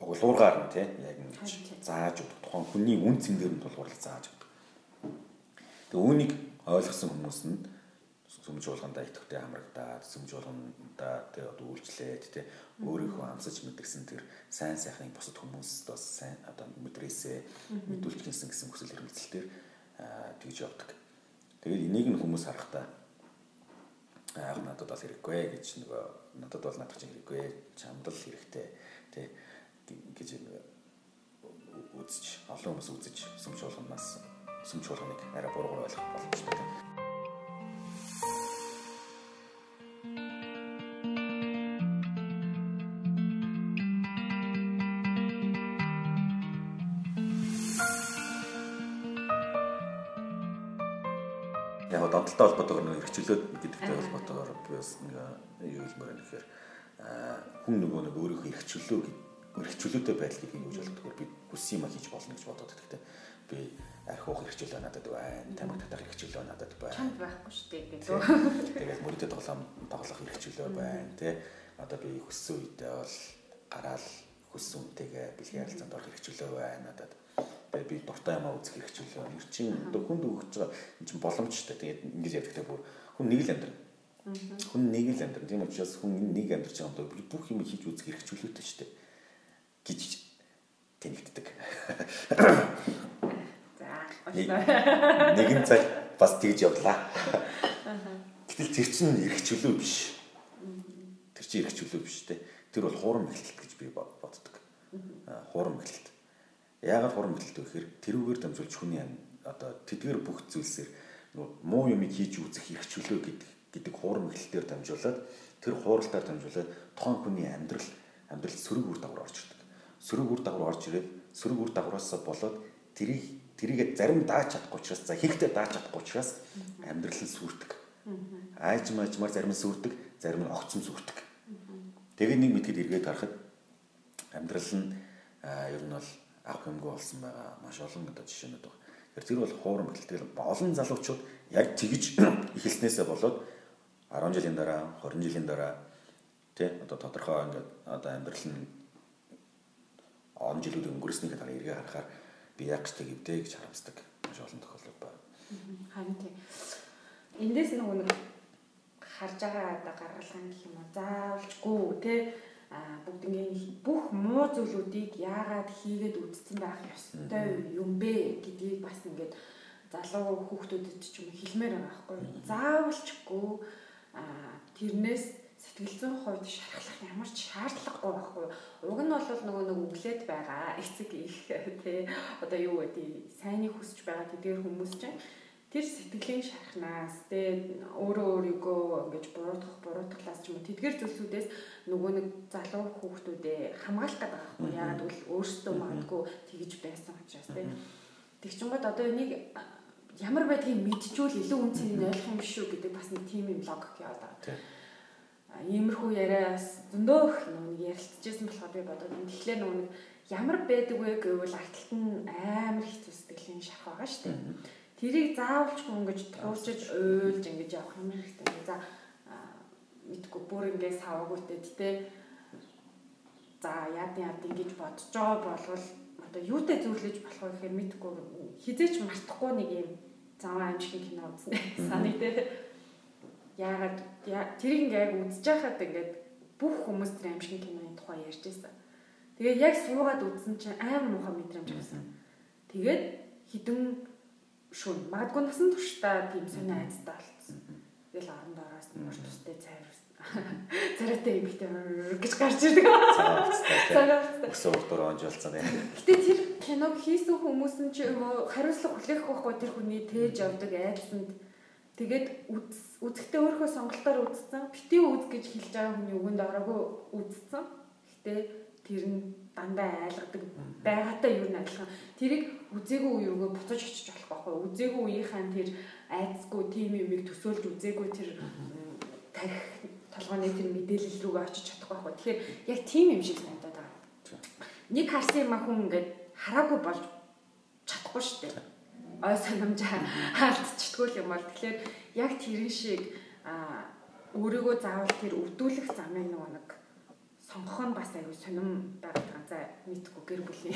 угуулуургаар нь тийм яг зааж өгдөг. Тухайн хүний үн цэн дээр нь тулгуурлаж зааж өгдөг. Тэгээ үүнийг ойлгосон хүмүүс нь сүмж болгондоо идэвхтэй хамрагдаад сүмж болгондоо тэгээ одоо үйлчлээд тэгээ өөрийнхөө амсаж мэдгсэн тэр сайн сайхныг бусад хүмүүст бас сайн одоо мэдрээсээ мэдүүлж гинсэн гэсэн хүсэл эрмэлзэлээр тэгж явдаг. Тэгээд энийг нь хүмүүс харахтаа аа надад бол хэрэггүй гэж нөгөө надад бол надад чинь хэрэггүй чамд л хэрэгтэй тий гэж үзэж олон хүмүүс үзэж сүмж болгоноос сүмж болгоныг арай буруугаар ойлгох боломжтой. Донтолтой холбоотойгоор нэг хэрэгчлөөд гэдэгтэй холбоотойгоор би бас нэг юу хэлмээр байна гэхээр хүн нөгөө нэг өөрийнхөө хэрэгчлөө хэрэгчлөөтэй байдал гэдгийг юуж болдгоор би хүссэн юм хийж болно гэж бодоод байдаг те би архиух хэрэгчлөө надад байна тамиг татах хэрэгчлөө надад байна чамд байхгүй шүү дээ гэдэг. Тэгээд мөрөдөд тоглоом тоглох хэрэгчлөө байна те одоо би хүссэн үедээ бол гараал хүссэн үнтэйгээ бэлгийн харилцаанд орох хэрэгчлөө байна надад Тэгээ би дуртай юмаа үзэх хэрэг чөлөө. Нэр чинь одоо хүнд өгч байгаа энэ чинь боломжтой. Тэгээд ингэж ярьдаг бүр хүн нэг л амьдрал. Хүн нэг л амьдрал. Тийм учраас хүн нэг амьдарч байгаа юм доо бүх юм хийж үзэх хэрэг чөлөөтэй шүү дээ. гэж тэнэгддэг. За. Нэгэн цаг бас тэгж явлаа. Гэтэл тэр чинь эрх чөлөө биш. Тэр чинь эрх чөлөө биш те. Тэр бол хуурам эхлэлт гэж би боддог. Хуурам эхлэлт Яагаад хурам хөлт вэ гэхээр тэрүүгээр дамжуулж хүний одоо тэдгээр бүх зүйлсээр муу юмыг хийж үзэх эрх чөлөө гэдэг гэдэг хурам хөлтөөр дамжуулаад тэр хууралтаар дамжуулаад тоон хүний амьдрал амьдрал сөрөг үр дагавар орж ирдэг. Сөрөг үр дагавар орж ирээд сөрөг үр дагавараас болоод тэрийг тэрийгэ зарим дааж чадахгүй учраас за хийхдээ дааж чадахгүй учраас амьдрал нь сүрдэг. Айж маажмаар зарим нь сүрдэг, зарим нь огцом сүрдэг. Тэгээд нэг мэдгэд эргээд харахад амьдрал нь ер нь бол авах юмгүй болсон байгаа маш олон одоо жишээнүүд байна. Тэр бол хуурам хэлтгэл олон залуучууд яг тэгж [clears throat] эхэлснээсээ болоод 10 жилийн дараа 20 жилийн дараа тий одоо тодорхой ингээд одоо амьдрал нь он жилүүд өнгөрснийхээ дараа эргээ харахаар би яг ч тэгвдээ гэж харамсдаг маш олон тохиолдол байна. Харин тий. Эндээс нөгөө нэг харж байгаа одоо гаргалгаан гэх юм уу заавалчгүй тий бүгднгийн бүх муу зүйлүүдийг яагаад хийгээд үтцсэн байх ёстой юм бэ гэдгийг бас ингээд залуу хүүхдүүдэд ч юм хэлмээр байгаа байхгүй заавалчгүй тэрнээс сэтгэл зүйн хувьд шархлах ямар ч шаардлагагүй байхгүй уг нь бол нөгөө нэг өглөөд байгаа эцэг их [laughs] тий одоо юу гэдэг сайныг хүсэж байгаа тэдгээр хүмүүс чинь тэр сэтгэлийн шархнаас тэгээ өөрөө өөрийгөө ингэж буруутгах буруутглаас ч юм уу тэдгэр зүйлсүүдээс нөгөө нэг залуу хүүхдүүдээ хамгаалах гэдэг байхгүй яагаад гэвэл өөрсдөө магадгүй тэгж байсан учраас тий Тэг чингод одоо энийг ямар байдгийг мэдчихвэл илүү үнцнийг ойлгох юм шүү гэдэг бас нэг тийм юм логик яваад байгаа. Иймэрхүү яриас зөндөөх нэг ярилцчихсан болохоор би бодоод тэгэхээр нэг ямар байдаг вэ гэвэл арталт нь амар их зүстгэлийн шарх байгаа шүү дээ. Тэрийг заавалчгүй ингэж туурчиж уйлж ингэж явах юм хэрэгтэй. За мэдгүй бүр ингэ саваагүйтэй тэ за яад яад ингэж бодож байгаа болвол одоо юутай зөвлөж болох вэ гэхээр мэдгүй хизээч мартахгүй нэг юм заваа аимшигын кино үзнэ [laughs] саний тэ яагаад тэрийг ингээ яг үзэж байхад ингээд бүх хүмүүс тэр аимшигын киноны тухай ярьж байсан. Тэгээд яг суугаад үзсэн чинь амар муухай мэдрэмж авсан. Тэгээд хідэн шүн магадгүй насан туршдаа тийм сони айцтай болцсон. Тэгэл оронд ороос нь маш тустай цайр [laughs] царайтай юм ихтэй гэж гарч ирдэг. Цагааттай. Өсөө урдуур онжолцсон юм. Гэтэ тэр киног хийсэн хүмүүс нь ч хариуцлага хүлээх байхгүй тэр хүний тээж явдаг айдсанд тэгээд үзэхдээ өөрөө сонголтоор үзсэн. Бити үз гэж хэлж байгаа хүний үгэнд ороогүй үзсэн. Гэтэ тэр нь дандаа айлгадаг байгаатай юу н адилхан. Тэрийг үзээгүй үеөгөө буцаж очиж болох байхгүй. Үзээгүй үеийнхэн тэр айцгүй тим юмыг төсөөлж үзээгүй тэр тарих толгойн тэр мэдээлэл рүүгээ очиж чадахгүй байхгүй. Тэгэхээр яг тийм юм шиг санагдаад байгаа. Нэг харсан юм хүн ингээд хараагүй болж чадахгүй шүү дээ. Ой санамжаа хаалтчдгүй юм бол тэгэхээр яг тэрэн шиг а өөрийгөө заавал тэр өвдүүлэх замыг нөгөө нэг сонгох нь бас аюу сонирм байгаад байгаа. За мэдгүй гэр бүлийн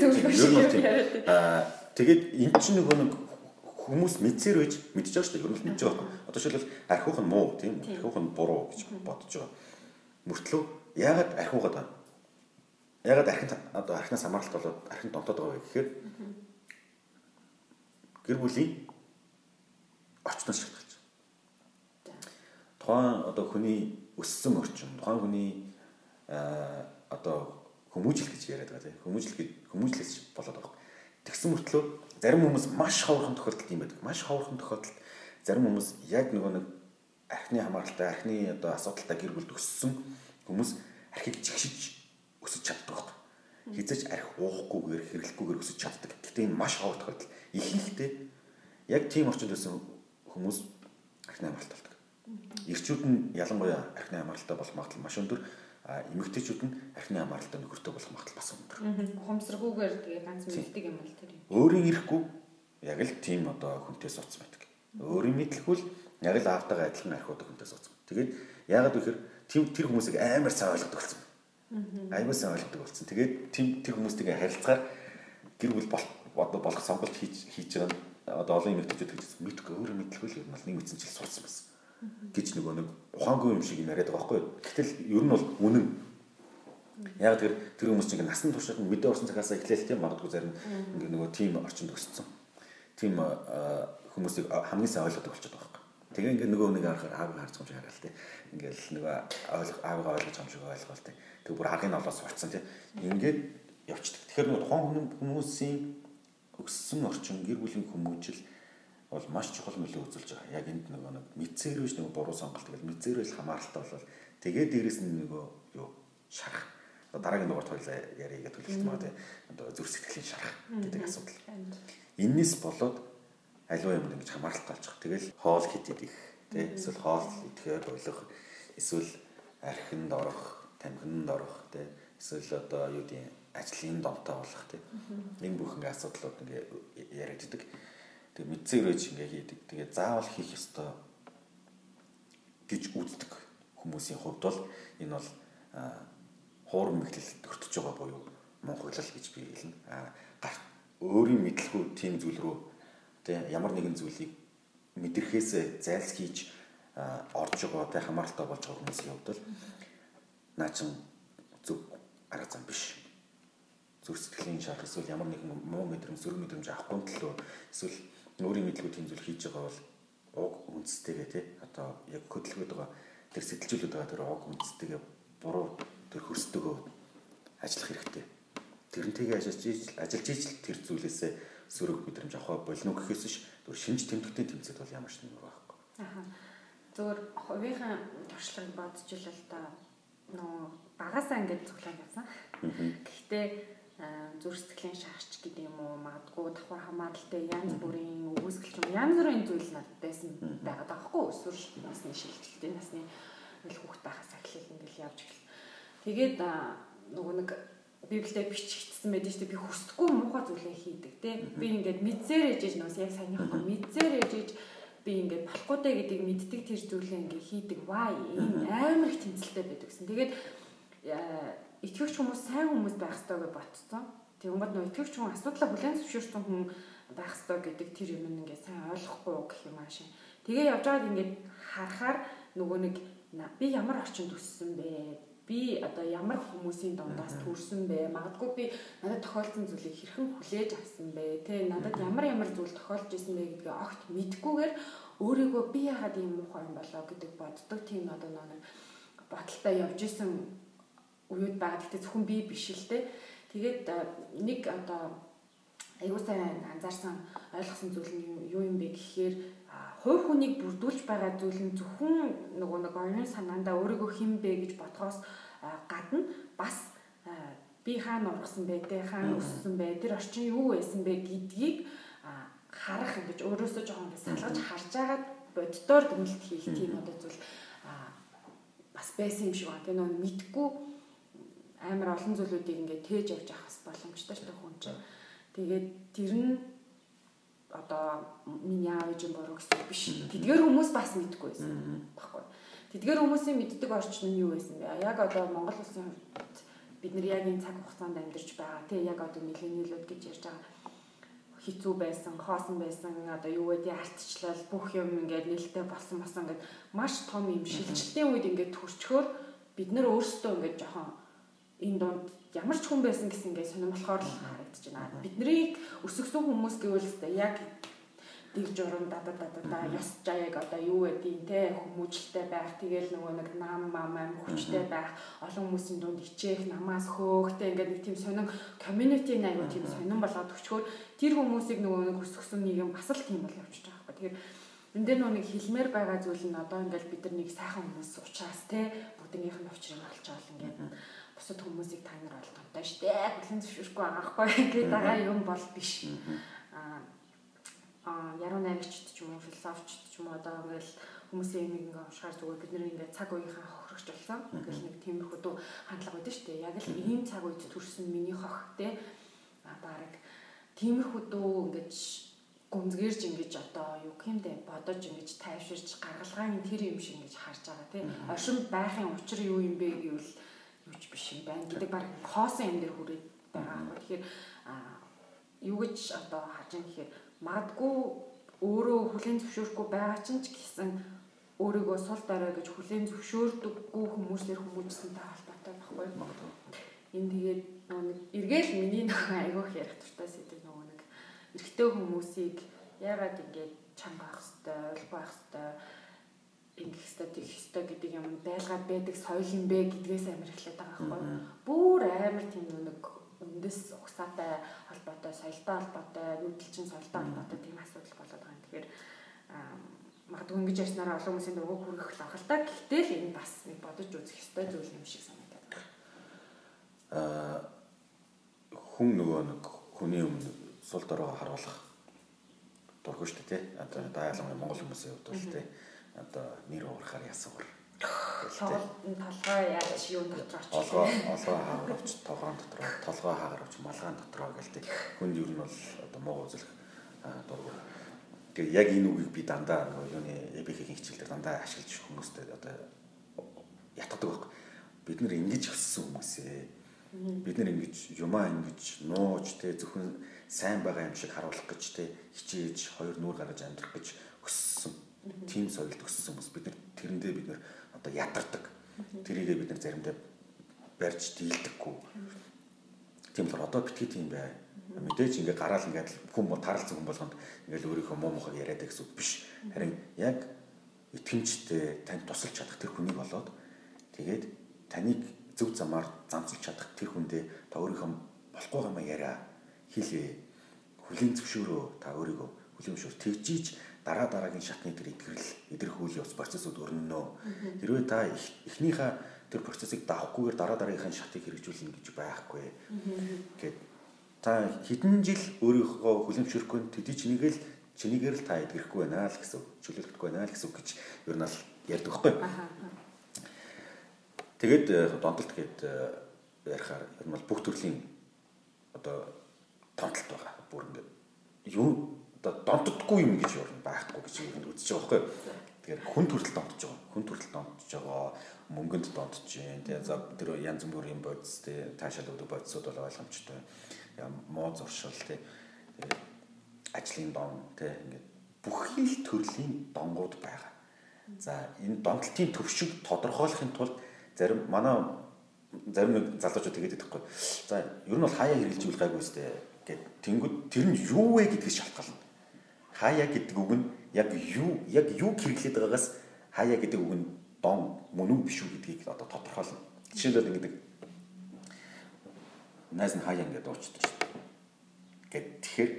зөвлөгөө. Аа тэгээд эн чинь нөгөө нэг хүмүүс мэдсээр байж мэдж байгаа шүү дээ. Ер нь мэдж байгаа. Одоо жишээлбэл архиух нь муу тийм үү? Архиух нь буруу гэж бодож байгаа. Мөртлөө яагаад архиугаад байна? Яагаад архин одоо архинаас хамааралтай болоод архин донтоод байгаа вэ гэхээр гэр бүлийн орчноос шалтгаалж. Тухайн одоо хүний өссөн орчин, тухайн хүний одоо хүмүүжил гэж яриад байгаа тийм. Хүмүүжил хүмүүжлээс болоод байгаа. Тэгсэн мөртлөө зарим хүмүүс маш ховорхон тохиолдолд юм байдаг. Маш ховорхон тохиолдолд зарим хүмүүс яг нөгөө нэг архины хамааралтай, архины одоо асуудалтай гэр бүлд өссөн хүмүүс архийг жигшиж өсөж чаддаг байна. Хизэж арх уухгүйгээр хэрэглэхгүйгээр өсөж чаддаг. Гэхдээ энэ маш ховор тохиолдол. Ихэнхдээ яг тийм орчинд өссөн хүмүүс архины хамааралтай болдог. Ирчүүд нь ялангуяа архины хамааралтай болох магадлал маш өндөр эмэгтэйчүүд нь архины хамааралтай нөхөртэй болох магадлал бас өндөр. Ухамсаргүйгээр тэгээ ганц мэддэг юм бол тэр юм. Өөрийн ирэхгүй яг л тийм одоо хүнтэй суцсан байдаг. Өөрийн мэдлэхгүй л яг л аавтайгаа адилхан архиудаг хүнтэй суцсан. Тэгээд яагаад гэхээр тийм тэр хүмүүсийг амар сайн ойлгодог болсон. Аймаа сайн ойлгодог болсон. Тэгээд тийм тэр хүмүүстэйгээ харилцаар гэр бүл одоо болох сонголт хийж хийж байгаа одоо олон эмэгтэйчүүд гэж мэдгүй өөрөө мэдлэхгүй л юм бол нэг мэдсэн чил суудсан байсан гэж нөгөө нэг ухаангүй юм шиг яриад байгаа байхгүй. Гэтэл ер нь бол үнэн. Яг тэр тэр хүмүүс чинь насан туршид мэдээ орсон цагаас эхлээл тийм магадгүй зарим ингээ нөгөө тим орчинд өссөн. Тим хүмүүсийг хамгийн сайн ойлгодог болчиход байгаа байхгүй. Тэгээ ингээ нөгөө нэг харахаар аавыг харж байгаа юм шиг хараа л тийм. Ингээл нөгөө ойлгох аавыг ойлгож байгаа юм шиг ойлгоо л тийм. Тэг бүр харгын олоос сурцсан тийм. Ингээд явчихдаг. Тэгэхээр нөгөө тухайн хүмүүсийн өссөн орчин гэр бүлийн хүмүүжил бол маш чухал нөлөө үзүүлж байгаа. Яг энд нөгөө нэг мэдсээр биш нөгөө буруу сонголт тэгэл мэдсээр л хамааралтай болол тэгээд дээрэс нь нөгөө юу шарах. Дараагийн дугаарт хоёлаа яриа гэдэг төлөвлөлт маа тий. Одоо зүр сэтгэлийн шарах гэдэг асуудал. Иннээс болоод аливаа юм ингэж хамааралтай болж байгаа. Тэгэл хоол хит идэх тий. Эсвэл хоол идэхээр болох эсвэл архинд орох, тамхинд орох тий. Эсвэл одоо юу гэдэг ажлын домтой болох тий. Энэ бүх ингээ асуудлууд ингээ яриад идэг. Тэгээ мэдсээр байж ингээ хийдэг. Тэгээ заавал хийх ёстой гэж үздэг хүмүүсийн хувьд бол энэ бол хуурам мэдлэлд өртөж байгаа буюу монголол гэж би хэлнэ. А өөрийн мэдлгүй тийм зүйл рүү тэг ямар нэгэн зүйлийг мэдрэхээс зайлсхийж орж байгаа тэг хамааралтай болж байгаа хүмүүсийн хувьд бол наа чин зөв арга зам биш. Зүр сэтгэлийн шарх эсвэл ямар нэгэн муу мэдрэмж, сөрөг мэдрэмж авахгүй төлөө эсвэл өөрийн мэдлгүй тийм зүйл хийж байгаа бол уг үндэстэйгээ тий одоо яг хөдөлгөөд байгаа тэр сэтэлжүүлээд байгаа тэр уг үндэстэйгээ буруу тэр хөрстөгөө ажиллах хэрэгтэй. Тэрнтэйгээ ажиллаж ажиллаж ижил тэр зүйлээсээ сөрөг мэдрэмж авах болно гэхээс ш зөв шинж тэмдэгтийн тэмцээд бол ямар ч нэг байхгүй. Аа. Зөвөр хувийнхаа туршлагыг бодож ил л да нөө багасаа ингээд цуглаан явсан. Гэхдээ зүрх сэтгэлийн шаарч гэдэг юм уу магадгүй давхар хамааралтай янз бүрийн үүсгэлч юм янз бүрийн зүйл надад байсан байгаад байгаа хгүй өсвөр насны шилжилтийн насны ингээл хүүхд байхаас эхлээл ингээл явж эхэлсэн. Тэгээд нөгөө нэг библиэд бичигдсэн байдаг шүү дээ би хүсдэггүй муухай зүйлээ хийдэг те. Би ингээд мэдсээр ээжэж нөөс яг саяныхаа мэдсээр ээжэж би ингээд болохгүй дээ гэдгийг мэддэг тэр зүйлээ ингээд хийдэг. Вай энэ амар их тэмцэлтэй байдаг гэсэн. Тэгээд итгэвч хүмүүс сайн хүмүүс байх ёстой гэж ботцсон. Тэгэнгүүт нөө итгэвч хүн асуудлаа бүлээн зөвшөөрсөн хүн байх ёстой гэдэг тэр юм ингээд сайн ойлгохгүй гэх юм аашин. Тэгээ явж байгаад ингээд харахаар нөгөө нэг би ямар орчинд өссөн бэ? Би одоо ямар хүмүүсийн дундаас төрсөн бэ? Магадгүй би надад тохиолдсон зүйлийг хэрхэн хүлээж авсан бэ? Тэ надад ямар ямар зүйл тохиолж исэн бэ гэдгээ огт мэдгүйгээр өөрийгөө би яагаад ийм муухай юм болоо гэдэг боддог тийм одоо нэг бодолтой явж исэн үед байгаа. Гэхдээ зөвхөн би биш л дээ. Тэгээд нэг одоо аюу сайн анзаарсан ойлгосон зүйл нь юу юм бэ гэхээр хувь хүнийг бүрдүүлж байгаа зүйл нь зөвхөн нөгөө нэг оюун санаандаа өөрийгөө хэн бэ гэж бодхоос гадна бас би хаана ургасан бэ те хаана өссөн бэ тэр орчин юу байсан бэ гэдгийг харах ингэж өөрөөсөө жоохон салгаж харж агаад боддоор дүнэлт хийх тийм одоо зүйл бас байсан юм шиг байна. Тэгээ нөгөө мэдгүй амар олон зүйлүүдийг ингээд тээж явж бас боломжтой шүү дээ хүн чинь. Тэгээд тэр нь одоо миний аав ээжийн буруу гэсэн биш. Тэдгээр хүмүүс бас мэдгүй байсан. Баггүй. Тэдгээр хүмүүсийн мэддэг орчин нь юу байсан бэ? Яг одоо Монгол улсын бид нар яг энэ цаг хугацаанд амьдарч байгаа. Тэ яг одоо миллениалууд гэж ярьж байгаа хизүү байсан, хоосон байсан, одоо юу гэдэг артчлал бүх юм ингээд нээлттэй болсон болсон ингээд маш том юм шилжилтийн үед ингээд төрчхөөр бид нар өөрсдөө ингээд жоохон энэ дунд ямар ч хүн байсан гэсэн ингээд сонирхолоор л харагдаж байна. Бидний өсгсөн хүмүүс гэвэл яг дэг журам дада дада да ёс жаяг одоо юу гэдгийг те хүмүүжлтэй байх. Тэгэл нөгөө нэг нам мам ам хүчтэй байх. Олон хүмүүсийн дунд хичээх намаас хөөхтэй ингээд нэг тийм сонин community нэг аюу тийм сонин болоод өчгөр тэр хүмүүсийг нөгөө нэг өсгсөн нийгэм бас л тийм бол явчихж байгаа байхгүй. Тэгэхээр энэ дээр нөгөө нэг хэлмээр байгаа зүйл нь одоо ингээд бид нар нэг сайхан хүмүүс учраас те бүгднийх нь учрыг олж авал ингээд бусад хүмүүсийг та нар ойлгомжтой шүү дээ. Хүлэн зөвшөөрөхгүй байгаа хгүй гэдэг байгаа юм бол биш. Аа яруу найрагчд ч юм уу философчд ч юм уу одоо ингээл хүмүүсийн нэг ингээ уншихаар зүгээр бид нэр ингээ цаг үеийнхаа хохирогч болсон. Ингээл нэг тиймэрхүү дүү хандлага байдаг шүү дээ. Яг л ийм цаг үед төрсэн миний хох те а баг тиймэрхүү дүү ингээд гүнзгэрж ингэж одоо юу гэмдэ бодож ингэж тайвширч гаргалгааны тэр юм шиг ингэж харж байгаа тийм оршин байхын учир юу юм бэ гэвэл юу ч биш юм байна гэдэг баг хоосон юм дээр хүрээд байгаа. Тэгэхээр юу гэж одоо хаж юм гэхээр магадгүй өөрөө хүлэн зөвшөөрөхгүй байгаа ч ч гэсэн өөрийгөө сул дараа гэж хүлэн зөвшөөрдөггүй хүмүүслэр хүмүүжсэнтэй холбоотой байхгүй. Энэ тэгээд нэг эргээл миний нэг айгүйх ярих туртай сэдв нөгөө нэг эрэгтэй хүмүүсийг яагаад ингэж чанга байх хэвээр ойлгох байх хэвээр ингэх хэвээр тийх хэвээр гэдэг юм байлгаад байдаг соёл юм бэ гэдгээс амар эхлэх байгаа байхгүй. Бүр амар тийм нэг үндэс угсаатай холбоотой, соёлтой холбоотой, нүүдэлчин соёлтой холбоотой тийм асуудал болоод байгаа юм. Тэгэхээр магадгүй ингэж ярьснараа олон хүмүүсийн дөрвөө хүргэх л ах л та. Гэхдээ л энэ бас нэг бодож үзэх ёстой зүйл юм шиг санагдаад байна. Аа хүн нөгөө нэг хүний өмнө сул дороо харуулах дургүй шүү дээ тий. Одоо даяалан Монгол хүмүүсийн хувьд бол тий. Одоо нэр уурахаар ясуур. Толгой яаж юу дотор очиж олгоо олгоо хаагаравч тогоон дотроо толгой хаагаравч малгаан дотроо гэлтэй. Хүнд ер нь бол одоо муу үзлэх дургу тэгээ яг энэ үгийг би дандаа нөгөө юуны эбихийн хичээлээр дандаа ашиглаж хүмүүстэй одоо ятгадаг байхгүй. Бид нэр ингэж өссөн хүмүүс ээ бид нэр ингэж юмаа ингэж нууж те зөвхөн сайн байгаа юм шиг харуулах гэж те хичээж хоёр нүүр гаргаж амьдрах гэж өссөн тийм соёлд өссөн хүмүүс бид нар тэрэндээ бид нар одоо ядардаг. Тэрийгээ бид нар заримдаа барьж дийлдэггүй. Тийм л одоо битгий тийм бай. Мэдээж ингээ гараал ингээд хүн таралцсан хүн болгонд ингээл өөрийнхөө муу мухаг яриад гэсэн биш. Харин яг итгэмжтэй танд тусалж чадах тэр хүнийг болоод тэгээд таныг зөв замаар занцлж чадах тэр хүндээ та өөрийнхөө болохгүй юм яриа хэлээ. хүлийн зөвшөөрөө та өөрийгөө хүлийн зөвшөөр тэгжиж дараа дараагийн шатны тэр итгэрэл идэрхүүл явц процессыг өрнөнө. Хэрвээ та эхнийхээ тэр процессыг давахгүйгээр дараа дараагийнхаа шатыг хэрэгжүүлнэ гэж байхгүй. Гэт та хэдэн жил өөрийнхөө хүлийн зөвшөөрөхгүй тэдий чинийгээ л чинийгээр л та идэрхгүй байна л гэсэн чөлөөлөхгүй байна л гэсэн гэж ер нь л ярьдаг байхгүй. Тэгээд э, донтолт гээд э, ярихаар ер нь бол бүх төрлийн одоо томтолт байгаа. Бүр ингээд юу одоо донтдоггүй юм гэж юу байхгүй гэж юу үзэж байгаа байхгүй. Тэгэхээр хүн төрөл донтож байгаа. Хүн төрөл донтож байгаа. Мөнгөнд донтож जैन. Тэгээ за тэр янз бүрийн бодис тэ таашаал өгдөг бодисууд бол ойлгомжтой. Муу зуршил тэ ажлын дон тэ ингээд бүхий л төрлийн донгууд байгаа. За энэ донтолтын төвшиг тодорхойлохын тулд зарим манай зарим нэг залуучууд тэгээд байдаг хгүй. За ер нь бол хаяа хэрэгжилж гайгүй сте гэд тэнгууд тэр нь юу вэ гэдгээс шалтгаална. Хаяа гэдэг үг нь яг юу яг юу хэрэглээд байгаагаас хаяа гэдэг үг нь дон мөн үү биш үү гэдгийг одоо тодорхойлно. Жишээлбэл ингэдэг. Найз нь хаяа ингээд дуучдаг шүү дээ. Гэт тэгэхээр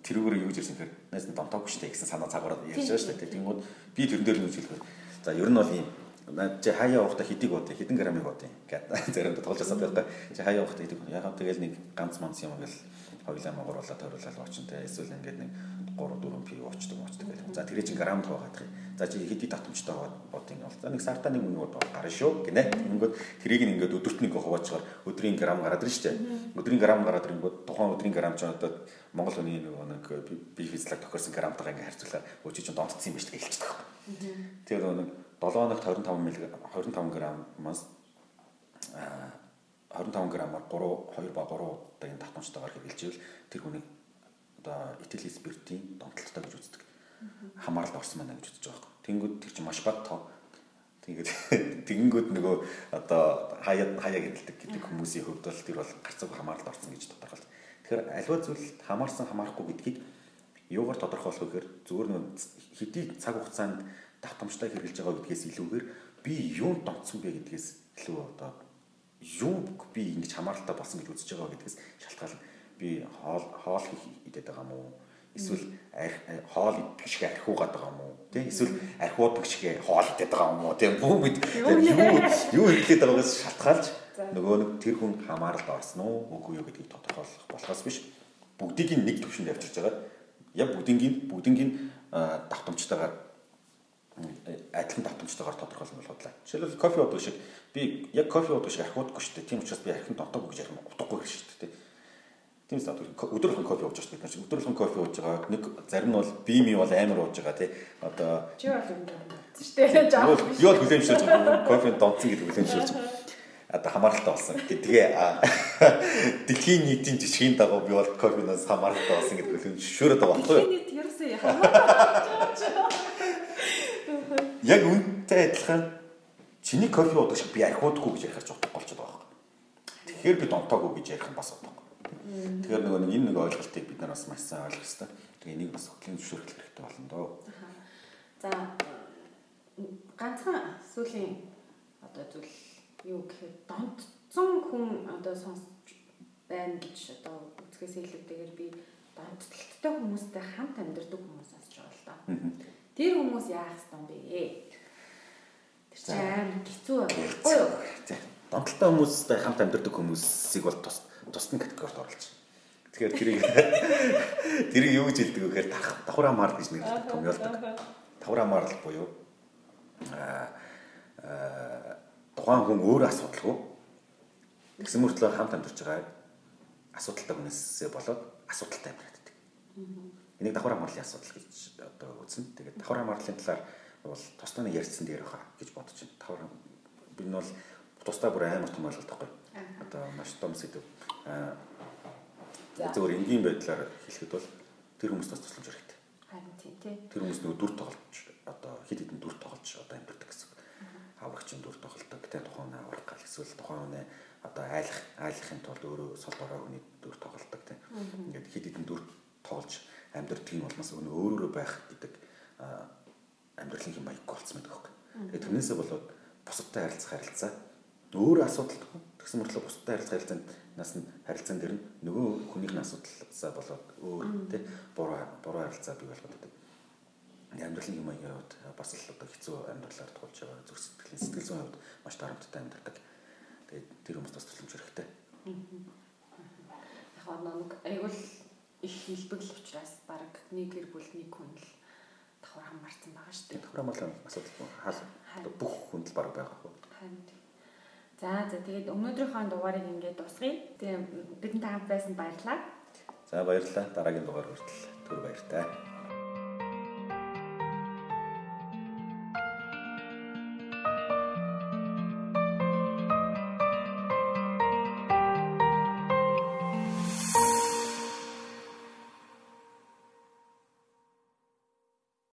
тэрүүгээр юу гэж ирсэн гэхээр найз нь донтоогүй шүү дээ гэсэн санаа цагаараад ярьж байгаа шүү дээ. Тэнгүүд би тэрэн дээр нь үзүүлэхээр за ер нь бол ийм. Чи хаяа уухта хэдийг бод хэдэн грамыг бод гэдэг [laughs] заримдаа тоглож асаад байхгүй чи хаяа уухта хэдийг ягаад тэгэл нэг ганц манц юм гэл хоёлаа магууруулаад тойруулаад очинтэй эсвэл ингээд нэг 3 4 пи уучдаг уучдаг гэх. За тэрий чин грамд байгаад их. За чи хэдий татамжтай бод юм бол. За нэг сартаа нэг мөнгө гарна шүү гинэ. Ингээд тэрийг ингээд өдөрт нэг хуваачаар өдрийн грам гараад ирж штэ. Өдрийн грам гараад ирэнгүүт тухайн өдрийн грам ч одоо Монгол хүний нэг бие физиолог тохиорсон грамтайгаа ингээд харьцуулаад өчиг чин донтцсон юм ба штэ гэлчдэг. Тэгээд нэг 7 хоногт 25 мг 25 граммаас а 25 граммаар 3 2 ба 3 удаагийн татамжтайгаар хэрэгжилжвэл тэр хүний одоо этил спиртийн донтолттой гэж үздэг. Хамааралд орсон байна гэж үзэж байгаа юм. Тэнгүүд тэр чинь маш бат тоо. Тэгээд тэгэнгүүт [laughs] нөгөө одоо хаяа хаяа гэдэлдэг гэдэг хүмүүсийн хувьд бол тэр бол гарцаг хамааралд орсон гэж тодорхойлж. Тэгэхээр альва зүйл хамаарсан хамаарахгүй гэдгийг юугаар тодорхойлох вэ гэхээр зүгээр нэг хэдий цаг хугацаанд давтамжтай хэрэгжилж байгаа гэдгээс илүүгээр би юунд донцсон бэ гэдгээс илүү одоо юу би ингэж хамааралтай болсон гэж үзэж байгаа гэдгээс шалтгаална. Би хоол хоол хийх идээд байгаа юм уу? Эсвэл хоол биш гэ архиугаад байгаа юм уу? Тэ эсвэл архиудаг шиг хоол идээд байгаа юм уу? Тэ бүү мэд юу юу хэлээд байгаагаас шалтгаалж нөгөө нэг тэр хүн хамааралд орсон уу? Үгүй юу гэдгийг тодорхойлох болохоос биш бүгдийг нэг төвшөнд авчирж байгаа. Яг бүгдийн бүгдийн давтамжтайгаар адилхан давтамжтайгаар тодорхойлно бол бодлоо. Жишээлбэл кофе уудаг шиг би яг кофе уудаг шиг архиудаггүй шүү дээ. Тийм учраас би архин дотоогүй гэж ярих утгагүй шүү дээ. Тийм ээ өдөр болгон кофе ууж байгаа бид нар өдөр болгон кофе ууж байгаа. Нэг зарим нь бол би ми бол амар ууж байгаа тий. Одоо чи бол юм шүү дээ. Жаа. Би бол хүлэмжшүүлж байгаа. Кофе донцсон гэдэг хүлэмжшүүлж байгаа одоо хамааралтай болсон гэдгээ [laughs] дэлхийн нийтийн жижигхэн дагуу би бол кофеноос хамааралтай болсон гэдэг хүлэмж шөөрөд байгаа байхгүй юу? Нийт ерөөсөө хамааралтай [laughs] яг үнтэй адилхан чиний кофе уудаг шиг би архиудаггүй гэж ярих ч утгагүй болчиход байгаа. Тэгэхээр би донтоогүй гэж ярих нь бас утгагүй. Тэгэхээр нөгөө нэг энэ нэг ойлголтыг бид нар бас маш сайн ойлгох хэрэгтэй. Тэгээ энийг бас хөтлийн зөвшөөрөх хэрэгтэй болно доо. За ганцхан сүүлийн одоо зүйл юу гэхээр донтцсон хүн одоо сонсч байна гэж одоо үзгээс илүүтэйгээр би донтолттой хүмүүстэй хамт амьдардаг хүмүүс сонсч байгаа л да. Тэр хүмүүс яах ёстой юм бэ? Тэр чинь амар хэцүү байхгүй юу? Донтолтой хүмүүстэй хамт амьдардаг хүмүүсийг бол тус тусны категорид оруулж. Тэгэхээр тэрийг тэрийг юу гэж хэлдэг вэ гэхээр давхраа марл гэж нэрлэдэг томьёолдог. Давхраа марл буюу аа тухайн хүн өөр асуудалгүй тэгсэн мөртлөө хамт амьдарч байгаа асуудалтай хүнээсээ болоод асуудалтай амьдраад. Энийг давхар хамгааллын асуудал гэж одоо үзнэ. Тэгээд давхар хамгааллын талаар бол тусдаа ярьсан дээр баха гэж бодож байна. Давхар би нь бол тусдаа бүр амар том ойлголт байхгүй. Одоо маш том сэдв. Аа зөвөр энгийн байдлаар хэлэхэд бол тэр хүмүүст бас тусламж хэрэгтэй. Харин тийм тий. Тэр хүмүүс нөгөө дүр тоглож одоо хэд хэдэн дүр тоглож одоо амьддаг гэсэн. Аврагчин дүр тоглолдог. Тэ тухайн авраг гал эсвэл тухайн үнэ одоо айлах айлахын тулд өөрөө сул бороо хүний дүр тоглолдог тэ. Ингээд хэд хэдэн дүр тоглож амьдрдаг юм болмоос өнөө өөрөөрөө байх гэдэг амьдралын хэм маяггүй болцсон байдаг хөөх. Тэгээд тэрнээсээ болоод бусадтай харилцах харилцаа өөрөө асуудалтай. Тэгсэн мэтлээ бусадтай харилцах харилцаанд нас нь харилцаан дээр нь нөгөө хүнийхний асуудалсаа болоод өөр тий буруу буруу харилцаа бий болгоод байдаг. Амьдралын юм аяад бас л одоо хэцүү амьдралаар тулж байгаа зүрх сэтгэлийн сэтгэл зүйн хувьд маш дарамттай амьдардаг. Тэгээд тэр хүмүүс бас тусламж хэрэгтэй. Яг нэг айгуул их хэлбэгл учраас баг нэг гэр бүл нэг хүн л давхар хамаарсан байгаа шүү дээ. Давхар хамаалал асуудал хаал бүх хүнд л баг байгаа хөө. Харин За за тэгээд өнөөдрийнхөө дугаарыг ингээд дуусгая. Тэгээ бидэнтэй хамт байсан баярлалаа. За баярлалаа. Дараагийн дугаар хүртэл түр баяртай.